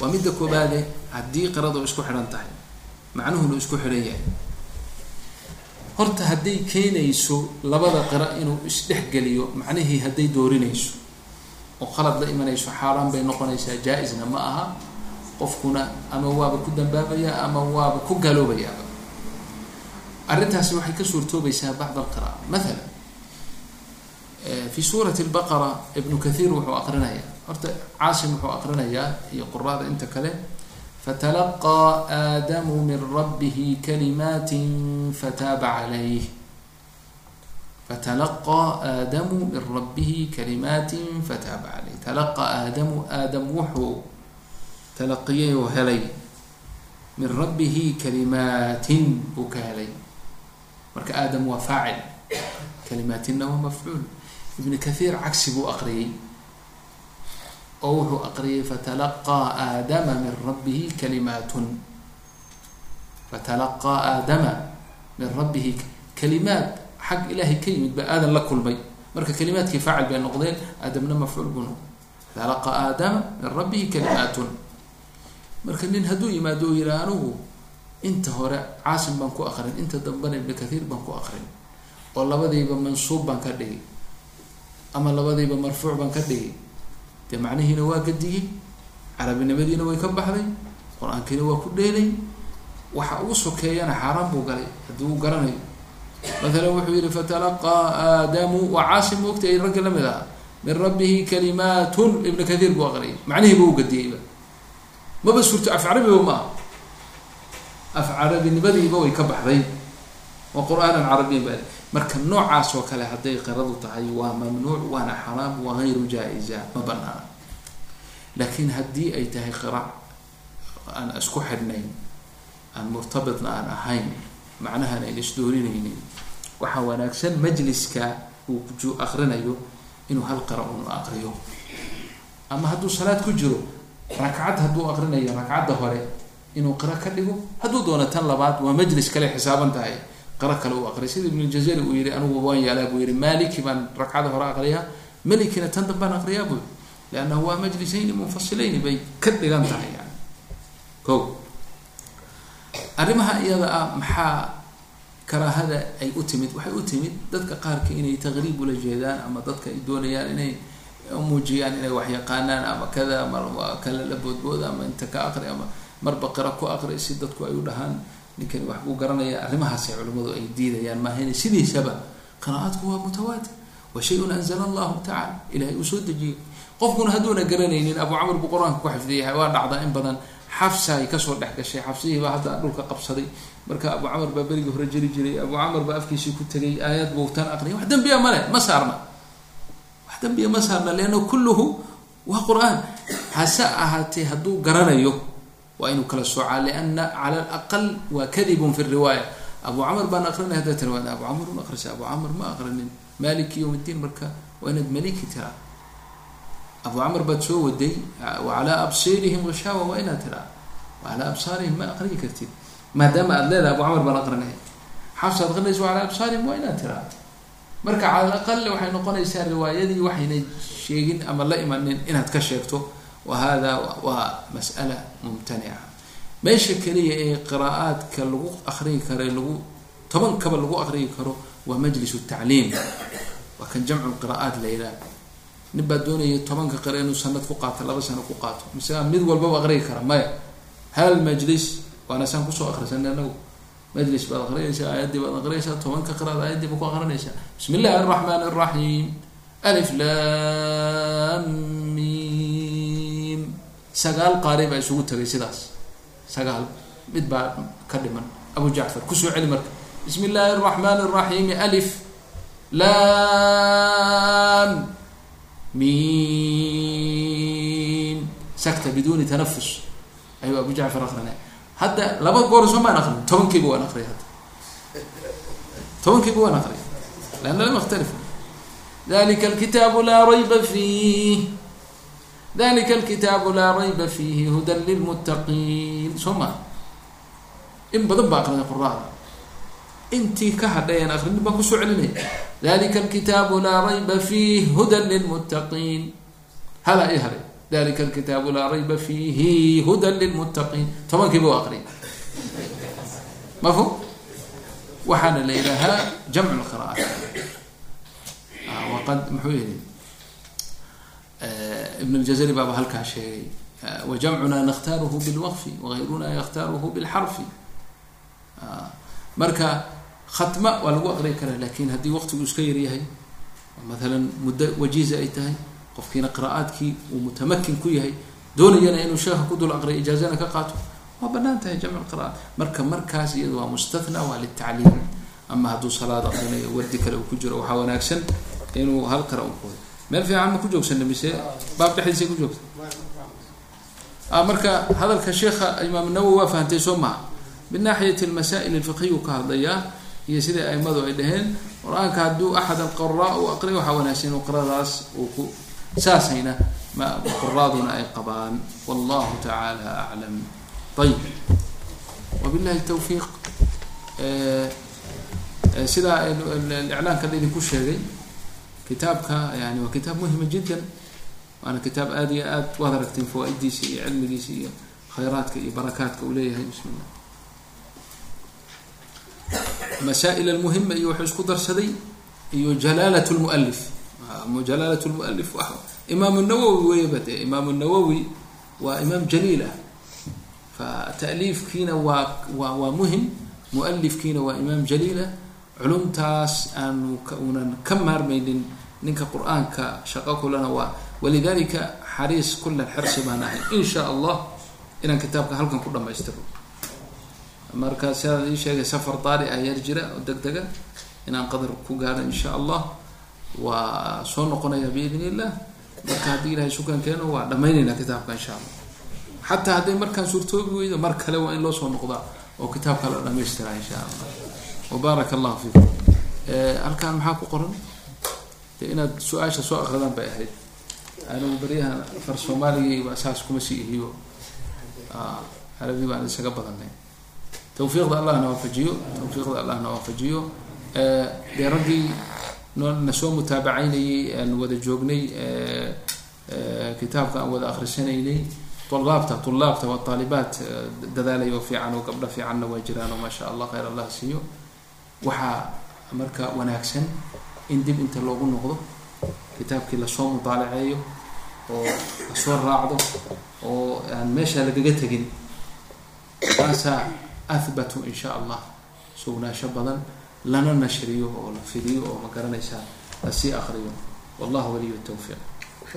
Waa midda koobaade haddii qiradu isku xidhan tahay macnuhuna isku xidhan yahay. Horta hadday keenayso labada qira inuu isdhexgeliyo macnihii hadday doorinayso oo qalad la imanayso xaaraan bay noqonaysaa jaa-isna ma aha. Qofkuna ama waaba ku dambaabaya ama waaba ku galoobayaaba. Arrintaasi waxay ka suurtoobaysaa bacd alqira'a mathala fi suurati lbaqara ibnu kathiir wuxuu aqrinayaa horta caasim wuxuu aqrinayaa iyo quraada inta kale rabbihi kalimaati fataaba calayh fatalaqaa aadamu min rabbihi kalimaati fataaba calayh talaqa aadamu aadam wuxuu talaqiyay oo helay min rabbihi kalimaatin buu ka helay marka aadam waa faacil kalimaatinna waa mafcuul ibn kathiir cagsi oo wuxuu aqriyay fatalaqaa aadama min rabbihi kalimaatun fatalaqaa aadama min rabbihi kalimaat xag ilaahay ka yimid baa aadan la kulmay marka kalimaadkii faacil bay noqdeen aadamna mafcuul noqday fatalaqaa aadama min rabbihi kalimaatun marka nin hadduu yimaado oo yihi anigu inta hore caasim baan ku aqrin inta dambena ibn kathiir baan ku aqrin oo labadiiba mansuub baan ka dhigay ama labadiiba marfuuc baan ka dhigay dee macnihiina waa gadiyey carabinimadiina way ka baxday qur'aankiina waa ku dheelay waxa ugu sokeeyana xaaraan buu galay haddii uu garanayo. Maalan wuxuu yihi fatalaqaa aadamu waa caasim moogta ay ragga la mid aha min rabbihi kalimaatun ibna kathiir buu aqriyay. Macnihiiba u gadiyeyba maba suurto af carabiba ma aha. Af carabinimadiiba way ka baxday. Waa qur'aanan carabiyan ba marka noocaas oo kale hadday qiradu tahay waa mamnuuc waana xaraam waa hayru jaa-iza ma banaana laakiin haddii ay tahay qira aan isku xidhnayn aan murtabitna aan ahayn macnahan ayn isdoorinaynin waxaa wanaagsan majliska uu ju akrinayo inuu hal qira un aqriyo. Ama hadduu salaad ku jiro rakcad hadduu aqrinayo rakcadda hore inuu qiro ka dhigo hadduu doono tan labaad waa majlis kale xisaaban tahay qaro kale uu aqriya. Sida ibn ljazari uu yihi anigu waan yaalaa buu yihi maliki baan ragcada hore aqriyaa malikina tan dambaan aqriyaa buu liannahu waa majlisayni munfasilayni bay ka dhigan tahay yani. Ko arrimaha iyada ah maxaa karaahada ay u timid? Waxay u timid dadka qaarka inay taqriib ula jeedaan ama dadka ay doonayaan inay muujiyaan inay wax yaqaanaan ama kada mar kale la boodbooda ama inta ka aqri ama marba qira ku aqri si dadku ay u dhahaan ninkani wax buu garanaya arrimahaasay culimmadu ay diidayaan maahayna sidiisaba. Qiraa'aadku waa mutawaatir. Wa shay-un anzala allahu tacala ilahay uu soo dejiyey. Qofkuna hadduuna garanaynin abu camr buu qur'aanka ku xifdiyahay waa dhacdaa in badan xafsa ay ka soo dhex gashay. Xafsihii baa hadda dhulka qabsaday. Marka abu camar baa berigii hore jeri jiray. Abu camar baa afkiisii ku tegay aayad buu tan aqriyay. Wax dembiya male ma saarna. Wax dembiya ma saarna leanna kulluhu waa qur'aan. Hase ahaatee hadduu garanayo waa inuu kala soocaa liana cala alaqal waa kadibun fi riwaaya abu camar baan aqrinay haddaa tirawaada abu camar un aqrisa abu camar ma aqrinin maliki yowm ddiin marka waa inaad maliki tiraa abu camar baad soo waday wacalaa absirihim gishaawa waa inaad tiraa wacalaa absaarihim ma aqriyi kartid maadaama aad leedahay abu camar baan aqrinay xafsa ad aqrinaysa wacalaa absaarihim waa inaad tiraa marka cala alaqal waxay noqonaysaa riwaayadii waxayna sheegin ama la imanin inaad ka sheegto wa hada waa mas'ala mumtanica meesha keliya ee qiraa'aadka lagu aqriyi karo lagu tobankaba lagu aqriyi karo waa majlis tacliim. Waa kan jamcu qira'aat la yidhaah nin baa doonaya tobanka qira inuu sanad ku qaato laba sano ku qaato. Mise mid walbaba aqriyi kara maya. Hal majlis waana saan ku soo akrisanay anagu. Majlis baad aqrinaysaa aayaddii baad aqrinaysaa tobanka qiraad aayaddii ba ku aqrinaysaa bismi illahi araxmaan araxiim alif sagaal qaari baa isugu tagay sidaas. Sagaal. Mid baa ka dhiman. Abu jacfar ku soo celi marka. Bismi illaahi araxmaan araxiimi alif. Lam mim sakta biduni tanafus ayuu abu jacfar aqrinay. Hadda laba goor soo maan aqrin. Tobankiiba waan aqriyay hadda. Tobankiiba waan aqriyay leanna lam yakhtalifu dalika alkitaabu laa rayba fiih dalika alkitaabu laa rayba fiihi hudan lilmuttaqiin soo maa in badan baa aqrinay quraada intii ka hadhay aan aqrinin baan ku soo celinaya dalika alkitaabu laa rayba fiih hudan lilmuttaqiin hala i haray dalika alkitaabu laa rayba fiihi hudan lilmuttaqiin tobankiiba u aqriyay mafhum waxaana la jamcu lqira'aat waqad muxuu yihi ibn اljazari baaba halkaa sheegay wajamcuna nakhtaaruhu bilwaqfi wagayruna yakhtaaruhu bilxarfi marka khatma waa lagu aqriyi karaa laakiin haddii waqtigu iska yaryahay maalan muddo wajiiza ay tahay qofkiina qira'aadkii uu mutamakin ku yahay doonayana inuu sheekha ku dul aqriyo ijaazana ka qaato waa bannaan tahay jamc qira'aat marka markaas iyada waa mustathnaa waa litacliim ama hadduu salaad aqrinayo wardi kale uu ku jiro waxaa wanaagsan inuu hal qira u qoodo meel fiican ma ku joogsana mise baab dhexdiisa ku joogta marka hadalka sheekha imaam nawowi waa fahantay soo maha min naaxiyati almasaa'il alfiqhiyu ka hadlayaa iyo sida aimadu ay dhaheen qur'aanka hadduu axad alqaraa u aqriyo waxaa wanaagsan inuu qiradaas uu ku saasayna ma quraaduna ay qabaan. Wallahu tacaala aclam ayib wabillahi tawfiiq. Sidaa iclaankan idinku sheegay kitaabka yani waa kitaab muhima jiddan waana kitaab aada iyo aad waad aragteen fawaa-idiisa iyo cilmigiisa iyo khayraadka iyo barakaadka uu leeyahay. Bismi llah masaa-il almuhima iyo wuxuu isku darsaday iyo jalaalat lmualif jalaalat lmualif imaamu nawowi weyaba dee imaamu nawowi waa imaam jaliil ah. Fa ta'liifkiina waa waa waa muhiim mualifkiina waa imaam jaliil ah. Culumtaas aanu unan ka maarmaynin ninka qur'aanka shaqo kulana waa. Walidalika xariis kula xirsi baan ahay. In sha allah inaan kitaabka halkan ku dhamaystiro marka sidaad ii sheegay safar daari ah yar jira oo deg dega inaan qadar ku gaaro in sha allah. Waa soo noqonaya biidn illah marka haddii ilahay sukan keeno waa dhamaynaynaa kitaabka insha allah. Xataa hadday markaan suurtoobi weydo mar kale waa in loo soo noqdaa oo kitaabka la dhamaystiraa insha allah. Wbaaraka allahu fiikum. Halkaan maxaa ku qoran inaad su'aasha soo akridaan bay ahayd. Anigu baryahan far soomaaligayba saas kuma sii ihiyo carabi baan isaga badanay tawfiiqda allahna waafajiyo tawfiiqda allahna waafajiyo. Dee raggii na soo mutaabacaynayay aan wada joognay kitaabka aan wada akhrisanaynay ulaabta tulaabta waa taalibaat dadaalay oo fiican oo gabdho fiicanna waa jiraan oo maa sha allah khayr allah siiyo. Waxaa marka wanaagsan in dib inta loogu noqdo kitaabkii la soo mudaalaceeyo oo la soo raacdo oo aan meesha lagaga tegin taasaa ahbatu in sha allah. Sugnaasho badan lana nashriyo oo la fidiyo oo ma garanaysaa la sii akriyo wallahu waliyu tawfiiq.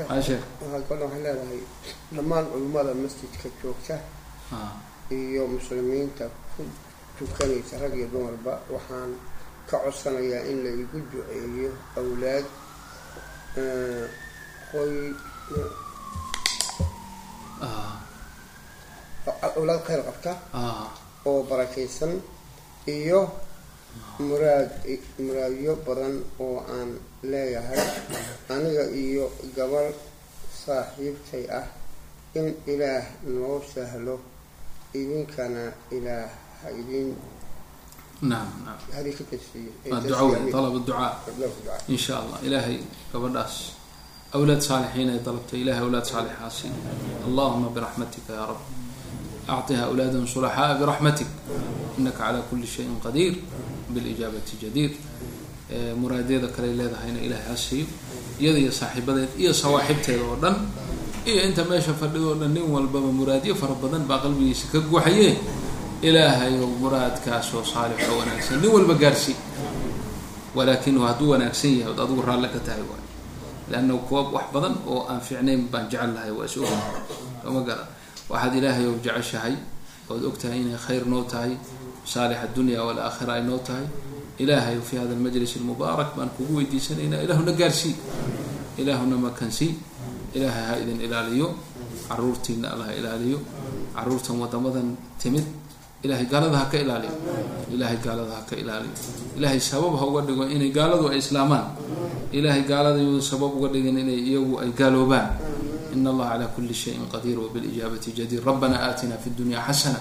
Waxaa kaloo waxay leedahay dhammaan culimmada masjidka joogta iyo muslimiinta ku tukanaysa rag iyo dumarba waxaan ka codsanayaa in la igu duceeyo awlaad qoy awlaad khayr qabta? Oo barakaysan iyo muraad muraadyo badan oo aan leeyahay. Aniga iyo gabar saaxiibtay ah in ilaah noo sahlo idinkana ilaah ha idin naam naam. Hadii ka tasiiyo waa duca wey dalab ducaa. In sha allah ilaahay gabadhaas awlaad saalixiin ay dalabtay. Ilahay awlaad saalixaasi allahuma biraxmatika ya rab. Acطiha awlaadan sulaxaa biraxmatik inaka calaa kuli shayin qadiir. Bilijaabati jadiir muraadyada kale leedahayna ilaahay ha siiyo. Iyada iyo saaxiibadeed iyo sawaaxibteeda oo dhan. Iyo inta meesha fadhido o dhan nin walbaba muraadyo fara badan baa qalbigiisa ka guuxaye ilaahayow muraadkaasoo saalix oo wanaagsan nin walba gaarsii walaakinu hadduu wanaagsan yahay od raalle ka tahay waay leanna kuwa wax badan oo aan fiicnayn baan jecel lahay waa is oga sooma waxaad ilaahay ow jeceshahay ood og tahay inay khayr noo tahay saalix addunya walaakhira ay noo tahay ilaahay fi hada almajlis almubaarak baan kugu weydiisanaynaa ilaahuna gaarsii ilaahuna makansii ilaahay ha idin ilaaliyo caruurtiina alla ilaaliyo caruurtan wadamadan timid ilahay gaalada ha ka ilaaliyo ilahay gaalada ha ka ilaaliyo ilahay sabab ha uga dhigo inay gaaladu ay islaamaan ilahay gaaladayu sabab uga dhigin inay iyagu ay gaaloobaan in allaha calaa kuli shayin qadiir wbilijaabati jadiir rabbana aatina fi dunya xasana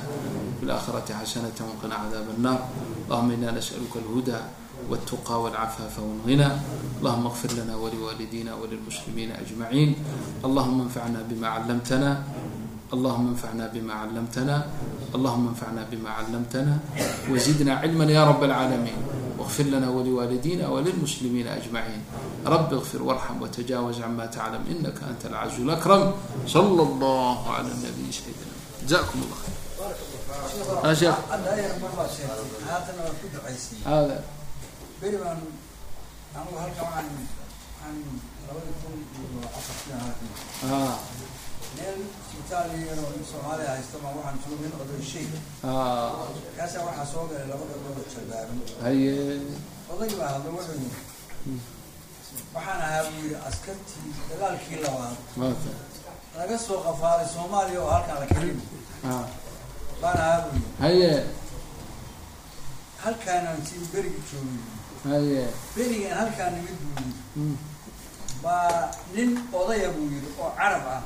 fi laakhirati xasanata waqina cadaab annar allahuma ina nas'aluka alhuda والتقى والعفاف والغنى اللهم اغفر لنا ولوالدينا وللمسلمين أجمعين اللهم انفعنا بما علمتنا اللهم انفعنا بما علمتنا اللهم انفعنا بما علمتنا وزدنا علما يا رب العالمين واغفر لنا ولوالدينا وللمسلمين أجمعين رب اغفر وارحم وتجاوز عما تعلم إنك أنت العز الأكرم صلى الله على النبي سيدنا جزاكم الله خير ها شيخ هذا بينما haye. Odayba hadla wuxuu laga soo qafaalay soomaaliya oo halkaan la baa nin odaya buu yiri oo carab ah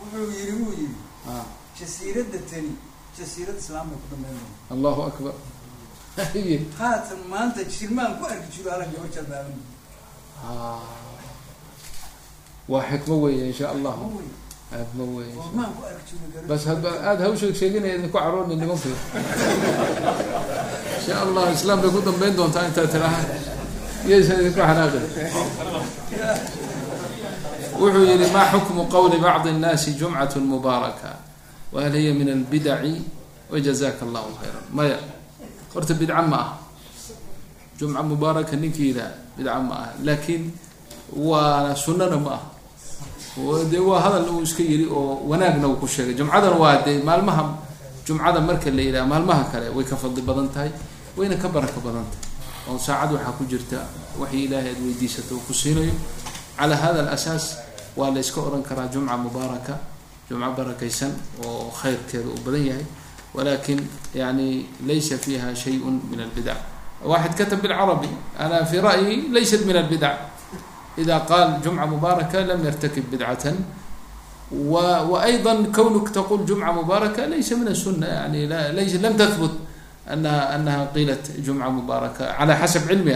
wuxuu yii wuu yii ah. jasiirada tani jasiirad islaamka ku dambeyn allahu akbar. Haatan maanta jirmaan ku arki jiro halagga wajabaaba ah. waa xikmo weeye insha allahu xikmo weeye. Bas hadba aada hawsheeg sheeginaya idinku carooni nimanku insha allahu islaam bay ku dambeyn doontaa intaa tiraha. Iyaysan idinku xanaaqin wuxuu yihi ma xukmu qowli bacdi الnaasi jumcaة mubaaraka wahal hiya min albidaci wajazaka allahu khayra maya horta bidca ma ah jumca mubaaraka ninkii yidhaha bidca ma ah laakiin waa sunana ma ah oo dee waa hadal uu iska yiri oo wanaagna uu ku sheegay jumcadan waa dee maalmaha jumcada marka la yidhaha maalmaha kale way ka fadli badan tahay wayna ka barako badan tahay oo saacad waxaa ku jirta waxii ilaahay aad weydiisata uu ku siinayo calى hada alasaas waa la iska oran karaa jumca mubaaraka jumco barakaysan oo khayrkeeda uu badan yahay. Walakin yani laysa fiha shayun min albidac waxid katab bilcarabi ana fi ra'yi laysat min albidac ida qaal jumca mubaaraka lam yartakib bidcatan. وأيضا كونك تقول جمعة مباركة ليس من السنة يعني لا ليس لم تثبت أنها أنها قيلت جمعة مباركة على حسب علمي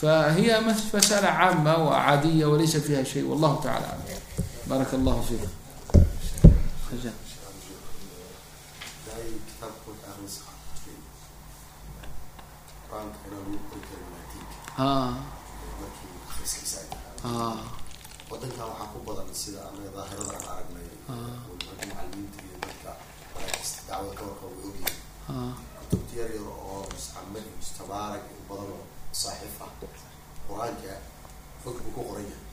فهي مسألة عامة وعادية وليس فيها شيء والله تعالى أعلم بارك الله فيك خجل. Daí kitaabka marka akhriska qur-aanka inaan lagu qori karin laatiinka آه markii akhriskiisa ay tahay آه wadankan waxaa ku badan sida anaga daahirada aan aragnay Ah. waliba macalimiinta iyo dadka maraakista dacwada ka warka way ogyihiin آه kutubta yar yar oo mustacmal iyo mustabaarak iyo badan oo saaxiif ah qur'aanka fog ku qoran yahay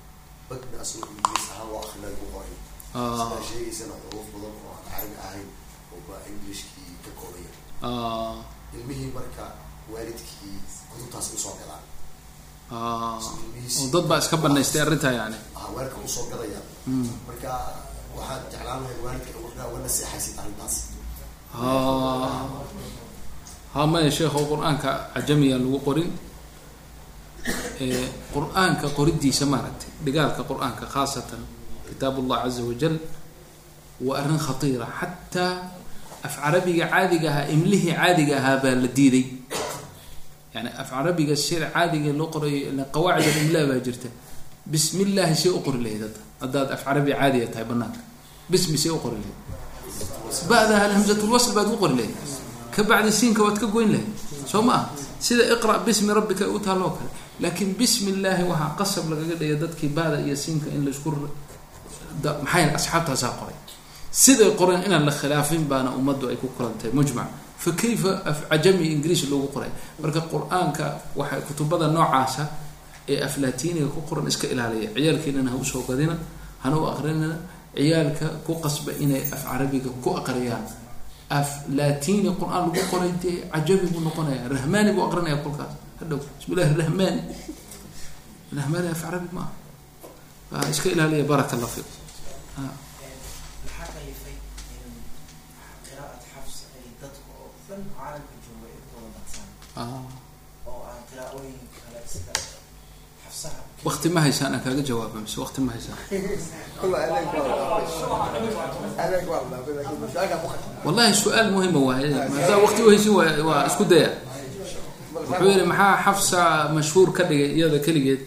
bagna asagoo ahaan loo akrinay ku qoraya sidaa sheegaysana xuruuf badan oo aan carabi ahayn oo baa englishkii ka kooban yahay ilmihii marka waalidkii kutubtaas u soo galaan dad baa iska banaystay arrintaa yani waalidka u soo gadaya marka waxaan jeclaan lahay waalidka wana seexaysid arrintaas ha maya sheekho qur'aanka cajamiya lagu qorin qur'aanka qoridiisa maaragtay dhigaalka qur'aanka khaasatan kitaab ullah caza wajal waa arrin khatiira. Xataa af carabiga caadiga ahaa imlihii caadiga ahaa baa la diiday. Yani af carabiga sida caadiga loo qorayo qawaacid alimlaa baa jirta. Bismi llahi see u qori lahayd hadda. Haddaad af carabi caadiga tahay banaanka. Bismi see u qori lahayd. Ba'daha alhamzatulwasl baad u qori lahayd. Ka bacdi siinka waad ka goyn lahayd. Soo ma ah sida iqra' bismi rabbika u taalloo kale laakiin bismi illaahi waxaa qasab lagaga dhigay dadkii ba'da iyo siinka in la isku maxay asxaabtaasaa qoray. Siday qoreen inaan la khilaafin baana ummaddu ay ku kulantahay mujmac. Fa kayfa af cajami ingiriis loogu qoray. Marka qur'aanka waxay kutubada noocaasa ee aflaatiiniga ku qoran iska ilaaliya ciyaalkeenana ha u soo gadina hana u ciyaalka ku qasba inay af carabiga ku aqriyaan. Af latini qur'aan lagu qoray dee cajami buu noqonaya rahmani buu aqrinaya kolkaas hadhow bismi illahi raxmaan raxmaan af carabi maaha waa iska ilaaliya baraka lafi wati ma haysaan aan kaaga jawaaba mise wati ma haysaan? Wallahi su'aal muhima waaye maada wati uhaysin waa isku daya wuxuu yihi maxaa xafsa mashhuur ka dhigay iyada keligeed?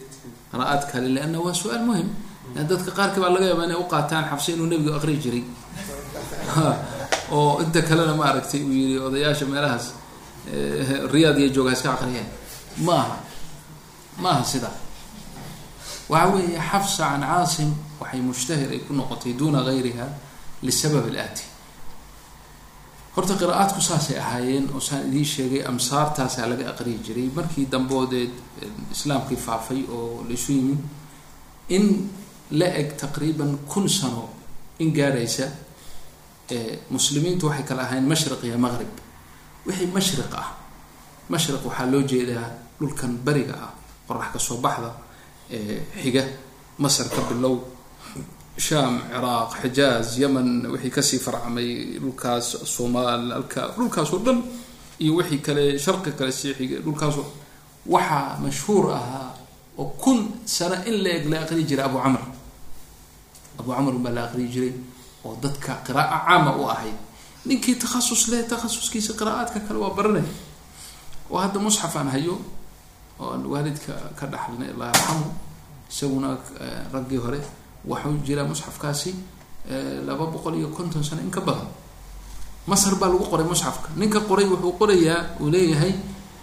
Qiraa'ad kale lianna waa su'aal muhiim dadka qaarkii baa laga yaabaa inay u qaataan xafsa inuu nebigu aqri jiray. Oo inta kalena ma aragtay uu yihi odayaasha meelahaas riyaad iyo jooga iska aqriyeen ma aha. Ma aha sidaa waxa weeye xafsa can caasim waxay mushtahir ay ku noqotay duna gayriha lisabab alaati horta qiraa'aadku saasay ahaayeen oo saan idiin sheegay amsaartaasaa laga aqriyi jiray. Markii damboodeed islaamkii faafay oo la isu yimid in la eg taqriiban kun sano in gaadhaysa ee muslimiintu waxay kala ahayn mashriq iyo maqrib wixii mashriq ah mashriq waxaa loo jeedaa dhulkan beriga ah qorax ka soo baxda xiga masar ka bilow shaam ciraaq xijaaz yemen wixii ka sii farcamay dhulkaas somaal halka dhulkaas oo dhan iyo wixii kale sharqi kale sii xigay dhulkaasoo waxaa mashhuur ahaa oo kun sano in la eg la aqriyi jiray abu camr. Abu camr baa la aqriyi jiray oo dadka qiraa'o caama u ahayd. Ninkii takhasus leh takhasuskiisa qiraa'aadka kale waa baranay oo hadda musxaf aan hayo oo waalidka ka dhaxalnay allah yarxamu isaguna eh, raggii hore waxuu jiraa musxafkaasi laba boqol iyo konton sano in ka badan. Masar baa lagu qoray musxafka. Ninka qoray wuxuu qorayaa uu leeyahay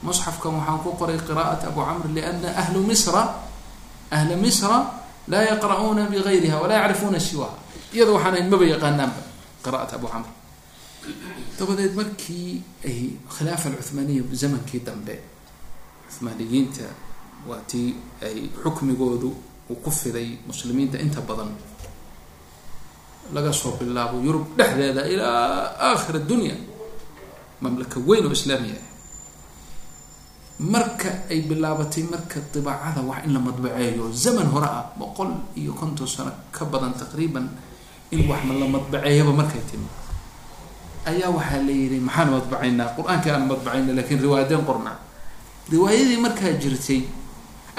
musxafkan waxaan ku qoray qiraa'at abu camr liana ahlu misra ahla misra laa yaqra'uuna bigayriha walaa yacrifuuna siwaha iyada waxaan ahayn maba yaqaanaanba qiraa'at abu camr. Dabadeed markii ay khilaafa alcuthmaaniya zamankii dambe cuthmaaniyiinta waa tii ay xukmigoodu uu ku fiday muslimiinta inta badan laga soo bilaabo yurub dhexdeeda ilaa aakhir addunya mamlaka weyn oo islaamiya ah marka ay bilaabatay marka dibaacada wax in la madbaceeyo zaman hore ah boqol iyo konton sano ka badan taqriiban in wax la madbaceeyaba markay timi. Ayaa waxaa la yidhi maxaan madbacaynaa? Qur'aankii aan madbacayna lakiin riwaayadeen qornaa. Riwaayadii markaa jirtay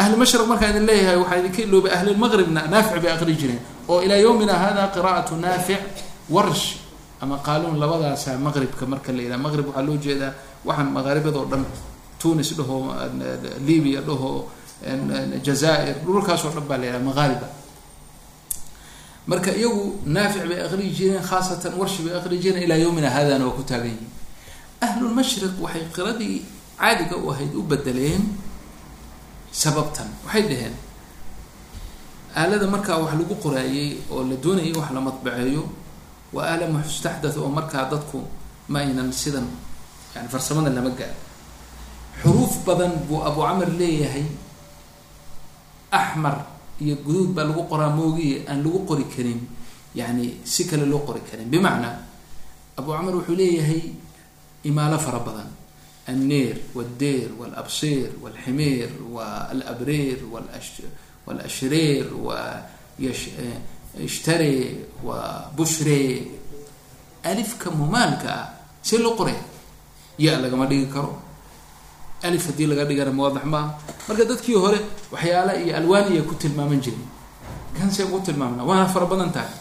ahli mashriq markaan idin leeyahay waxaa idinka iloobay ahlilmaqribna naafic bay aqri jireen oo ilaa yowmina hada qiraa'atu naafic warsh ama qaaluun labadaasa maqribka marka la yidhaha maqrib waxaa loo jeedaa waxaan maqaaribadoo dhan tunis dhaho libya dhaho jazaa'ir dhulkaasoo dhan baa la yidhaha maqaariba marka iyagu naafic bay aqriyi jireen khaasatan warshi bay aqriyi jireen ilaa yowmina haadana waa ku taagan yihiin ahlulmashriq waxay qiradii caadiga u ahayd u bedeleen sababtan. Waxay dhaheen aalada markaa wax lagu qoraayey oo la doonayay wax la madbaceeyo waa aala mustaxdath oo markaa dadku ma aynan sidan yani farsamada lama gaaro xuruuf badan buu abu camar leeyahay. Axmar iyo guduud baa lagu qoraa moogiye aan lagu qori karin yani si kale loo qori karin. Bimacnaa abu camar wuxuu leeyahay imaalo fara badan anneer wاldeer wاlabsir wاlximeer wاlabreer wاlashreer wa ishtare wa bushre alifka mumaalka ah see loo qoraya ya lagama dhigi karo alif haddii laga dhigana muwaadax maaha marka dadkii hore waxyaala iyo alwaaniya ku tilmaaman jiray kan see ugu tilmaamna waana fara badan tahay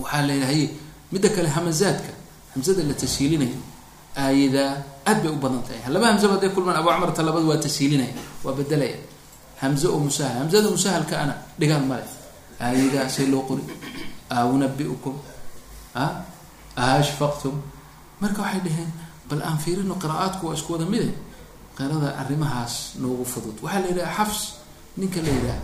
waxaa leedahay midda kale hamazaadka hamzada la tashiilinayo aayada aad bay u badan tahay laba hamzaba haday kulmaan abu camar talabad waa tashiilinaya waa bedelaya hamze oo musahal hamzada musahalka ana dhigaan male aayada see loo qori. Aunabiukum a ashfaqtum marka waxay dhaheen bal aan fiirino qiraa'aadku waa isku wada mide qirada arrimahaas noogu fudud. Waxaa la yidhaha xafs ninka la yidhaha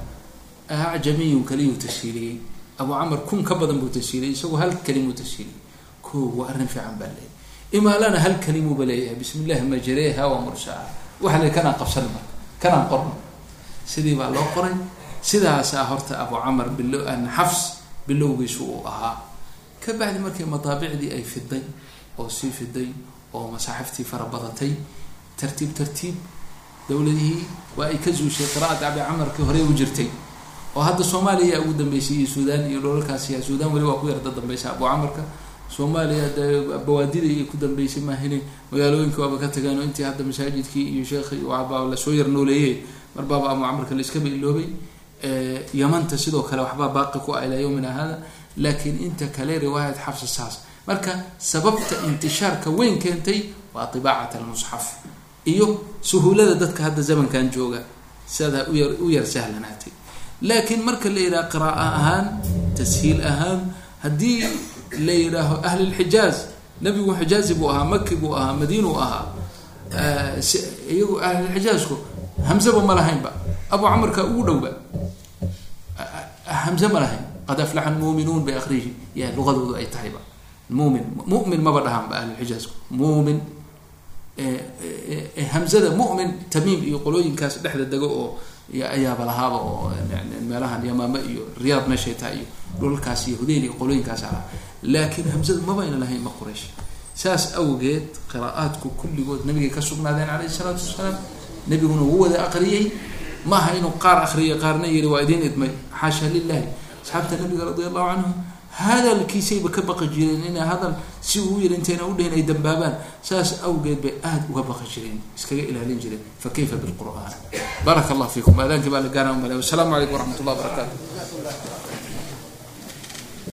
acjamiyun kaliyuu tashiiliyey abu camar kun ka badan buu tashiiliyey isagoo hal kalimuu tashiiliyey ko waa arrin fiican baa imaalana hal kalimuuba leeyahay bismi illahi majareha wa mursaha waxa la kanaan qabsan marka kanaan qorno. Sidii baa loo qoray. Sidaasaa horta abu camar bilo xafs bilowgiisu uu ahaa. Ka bacdi markii madaabicdii ay fiday oo sii fiday oo masaaxiftii fara badatay tartiib tartiib dowladihii waa ay ka zuushay qira'at abi camarkii horey u jirtay. Oo hadda soomaaliya ugu dambeysay iyo suudaan iyo dholalkaasiya suudaan weli waa ku yarda dambeysa abu camarka soomaaliya bawaadida iyo ku dambeysay maahine magaalooyinka waaba ka tageen intii hadda masaajidkii iyo sheekhi waaba la soo yar nooleeyey mar baaba abu camarka la iskaba iloobay yamanta sidoo kale waxbaa baaqi ku ah ilaa yowmina hada laakiin inta kale riwaayat xafsa saas. Marka sababta intishaarka weyn keentay waa tibaacat almusxaf iyo suhuulada dadka hadda zamankan jooga. Sidaa u yar sahlanaatay. Laakiin marka la yidhaha qira'a ahaan tashiil ahaan haddii la yidhaaho ahli lxijaaz. Nabigu xijaazi buu ahaa maki buu ahaa madiinuu ahaa. Iyagu ahlilxijaazku hamzeba ma lahaynba. Abu camarka ugu dhowba. Hamze ma lahayn. Qad aflaxa lmuuminuun bay akriyi ya luqadoodu ay tahayba. Mumin mumin maba dhahaanba ahlulxijaazku mumin hamzada mumin tamiim iyo qolooyinkaas dhexda dego oo ayaaba lahaaba oo meelahan yamaame iyo riyaad meeshay tahay iyo dhulalkaas iyo hudeyl iyo qolooyinkaas ahaa laakiin hamzada mabayna lahayn ma quraysh saas awgeed qiraa'aadku kulligood nabigay ka sugnaadeen calayhi isalaatu wasalaam nebiguna wuu wada aqriyey maaha inuu qaar akriyay qaarna yiri waa idiin idmay xaasha lilahi asxaabta nabiga radi allahu canhum hadalkiisayba ka baqi jireen inay hadal si uu yiri intayna udhihin ay dambaabaan saas awgeed bay aada uga baqi jireen iskaga ilaalin jireen fa kayfa bilqur'aan baaraka allah fiikum aadaankii baa la gaana umale wasalaamu calaykum waraxmat ullah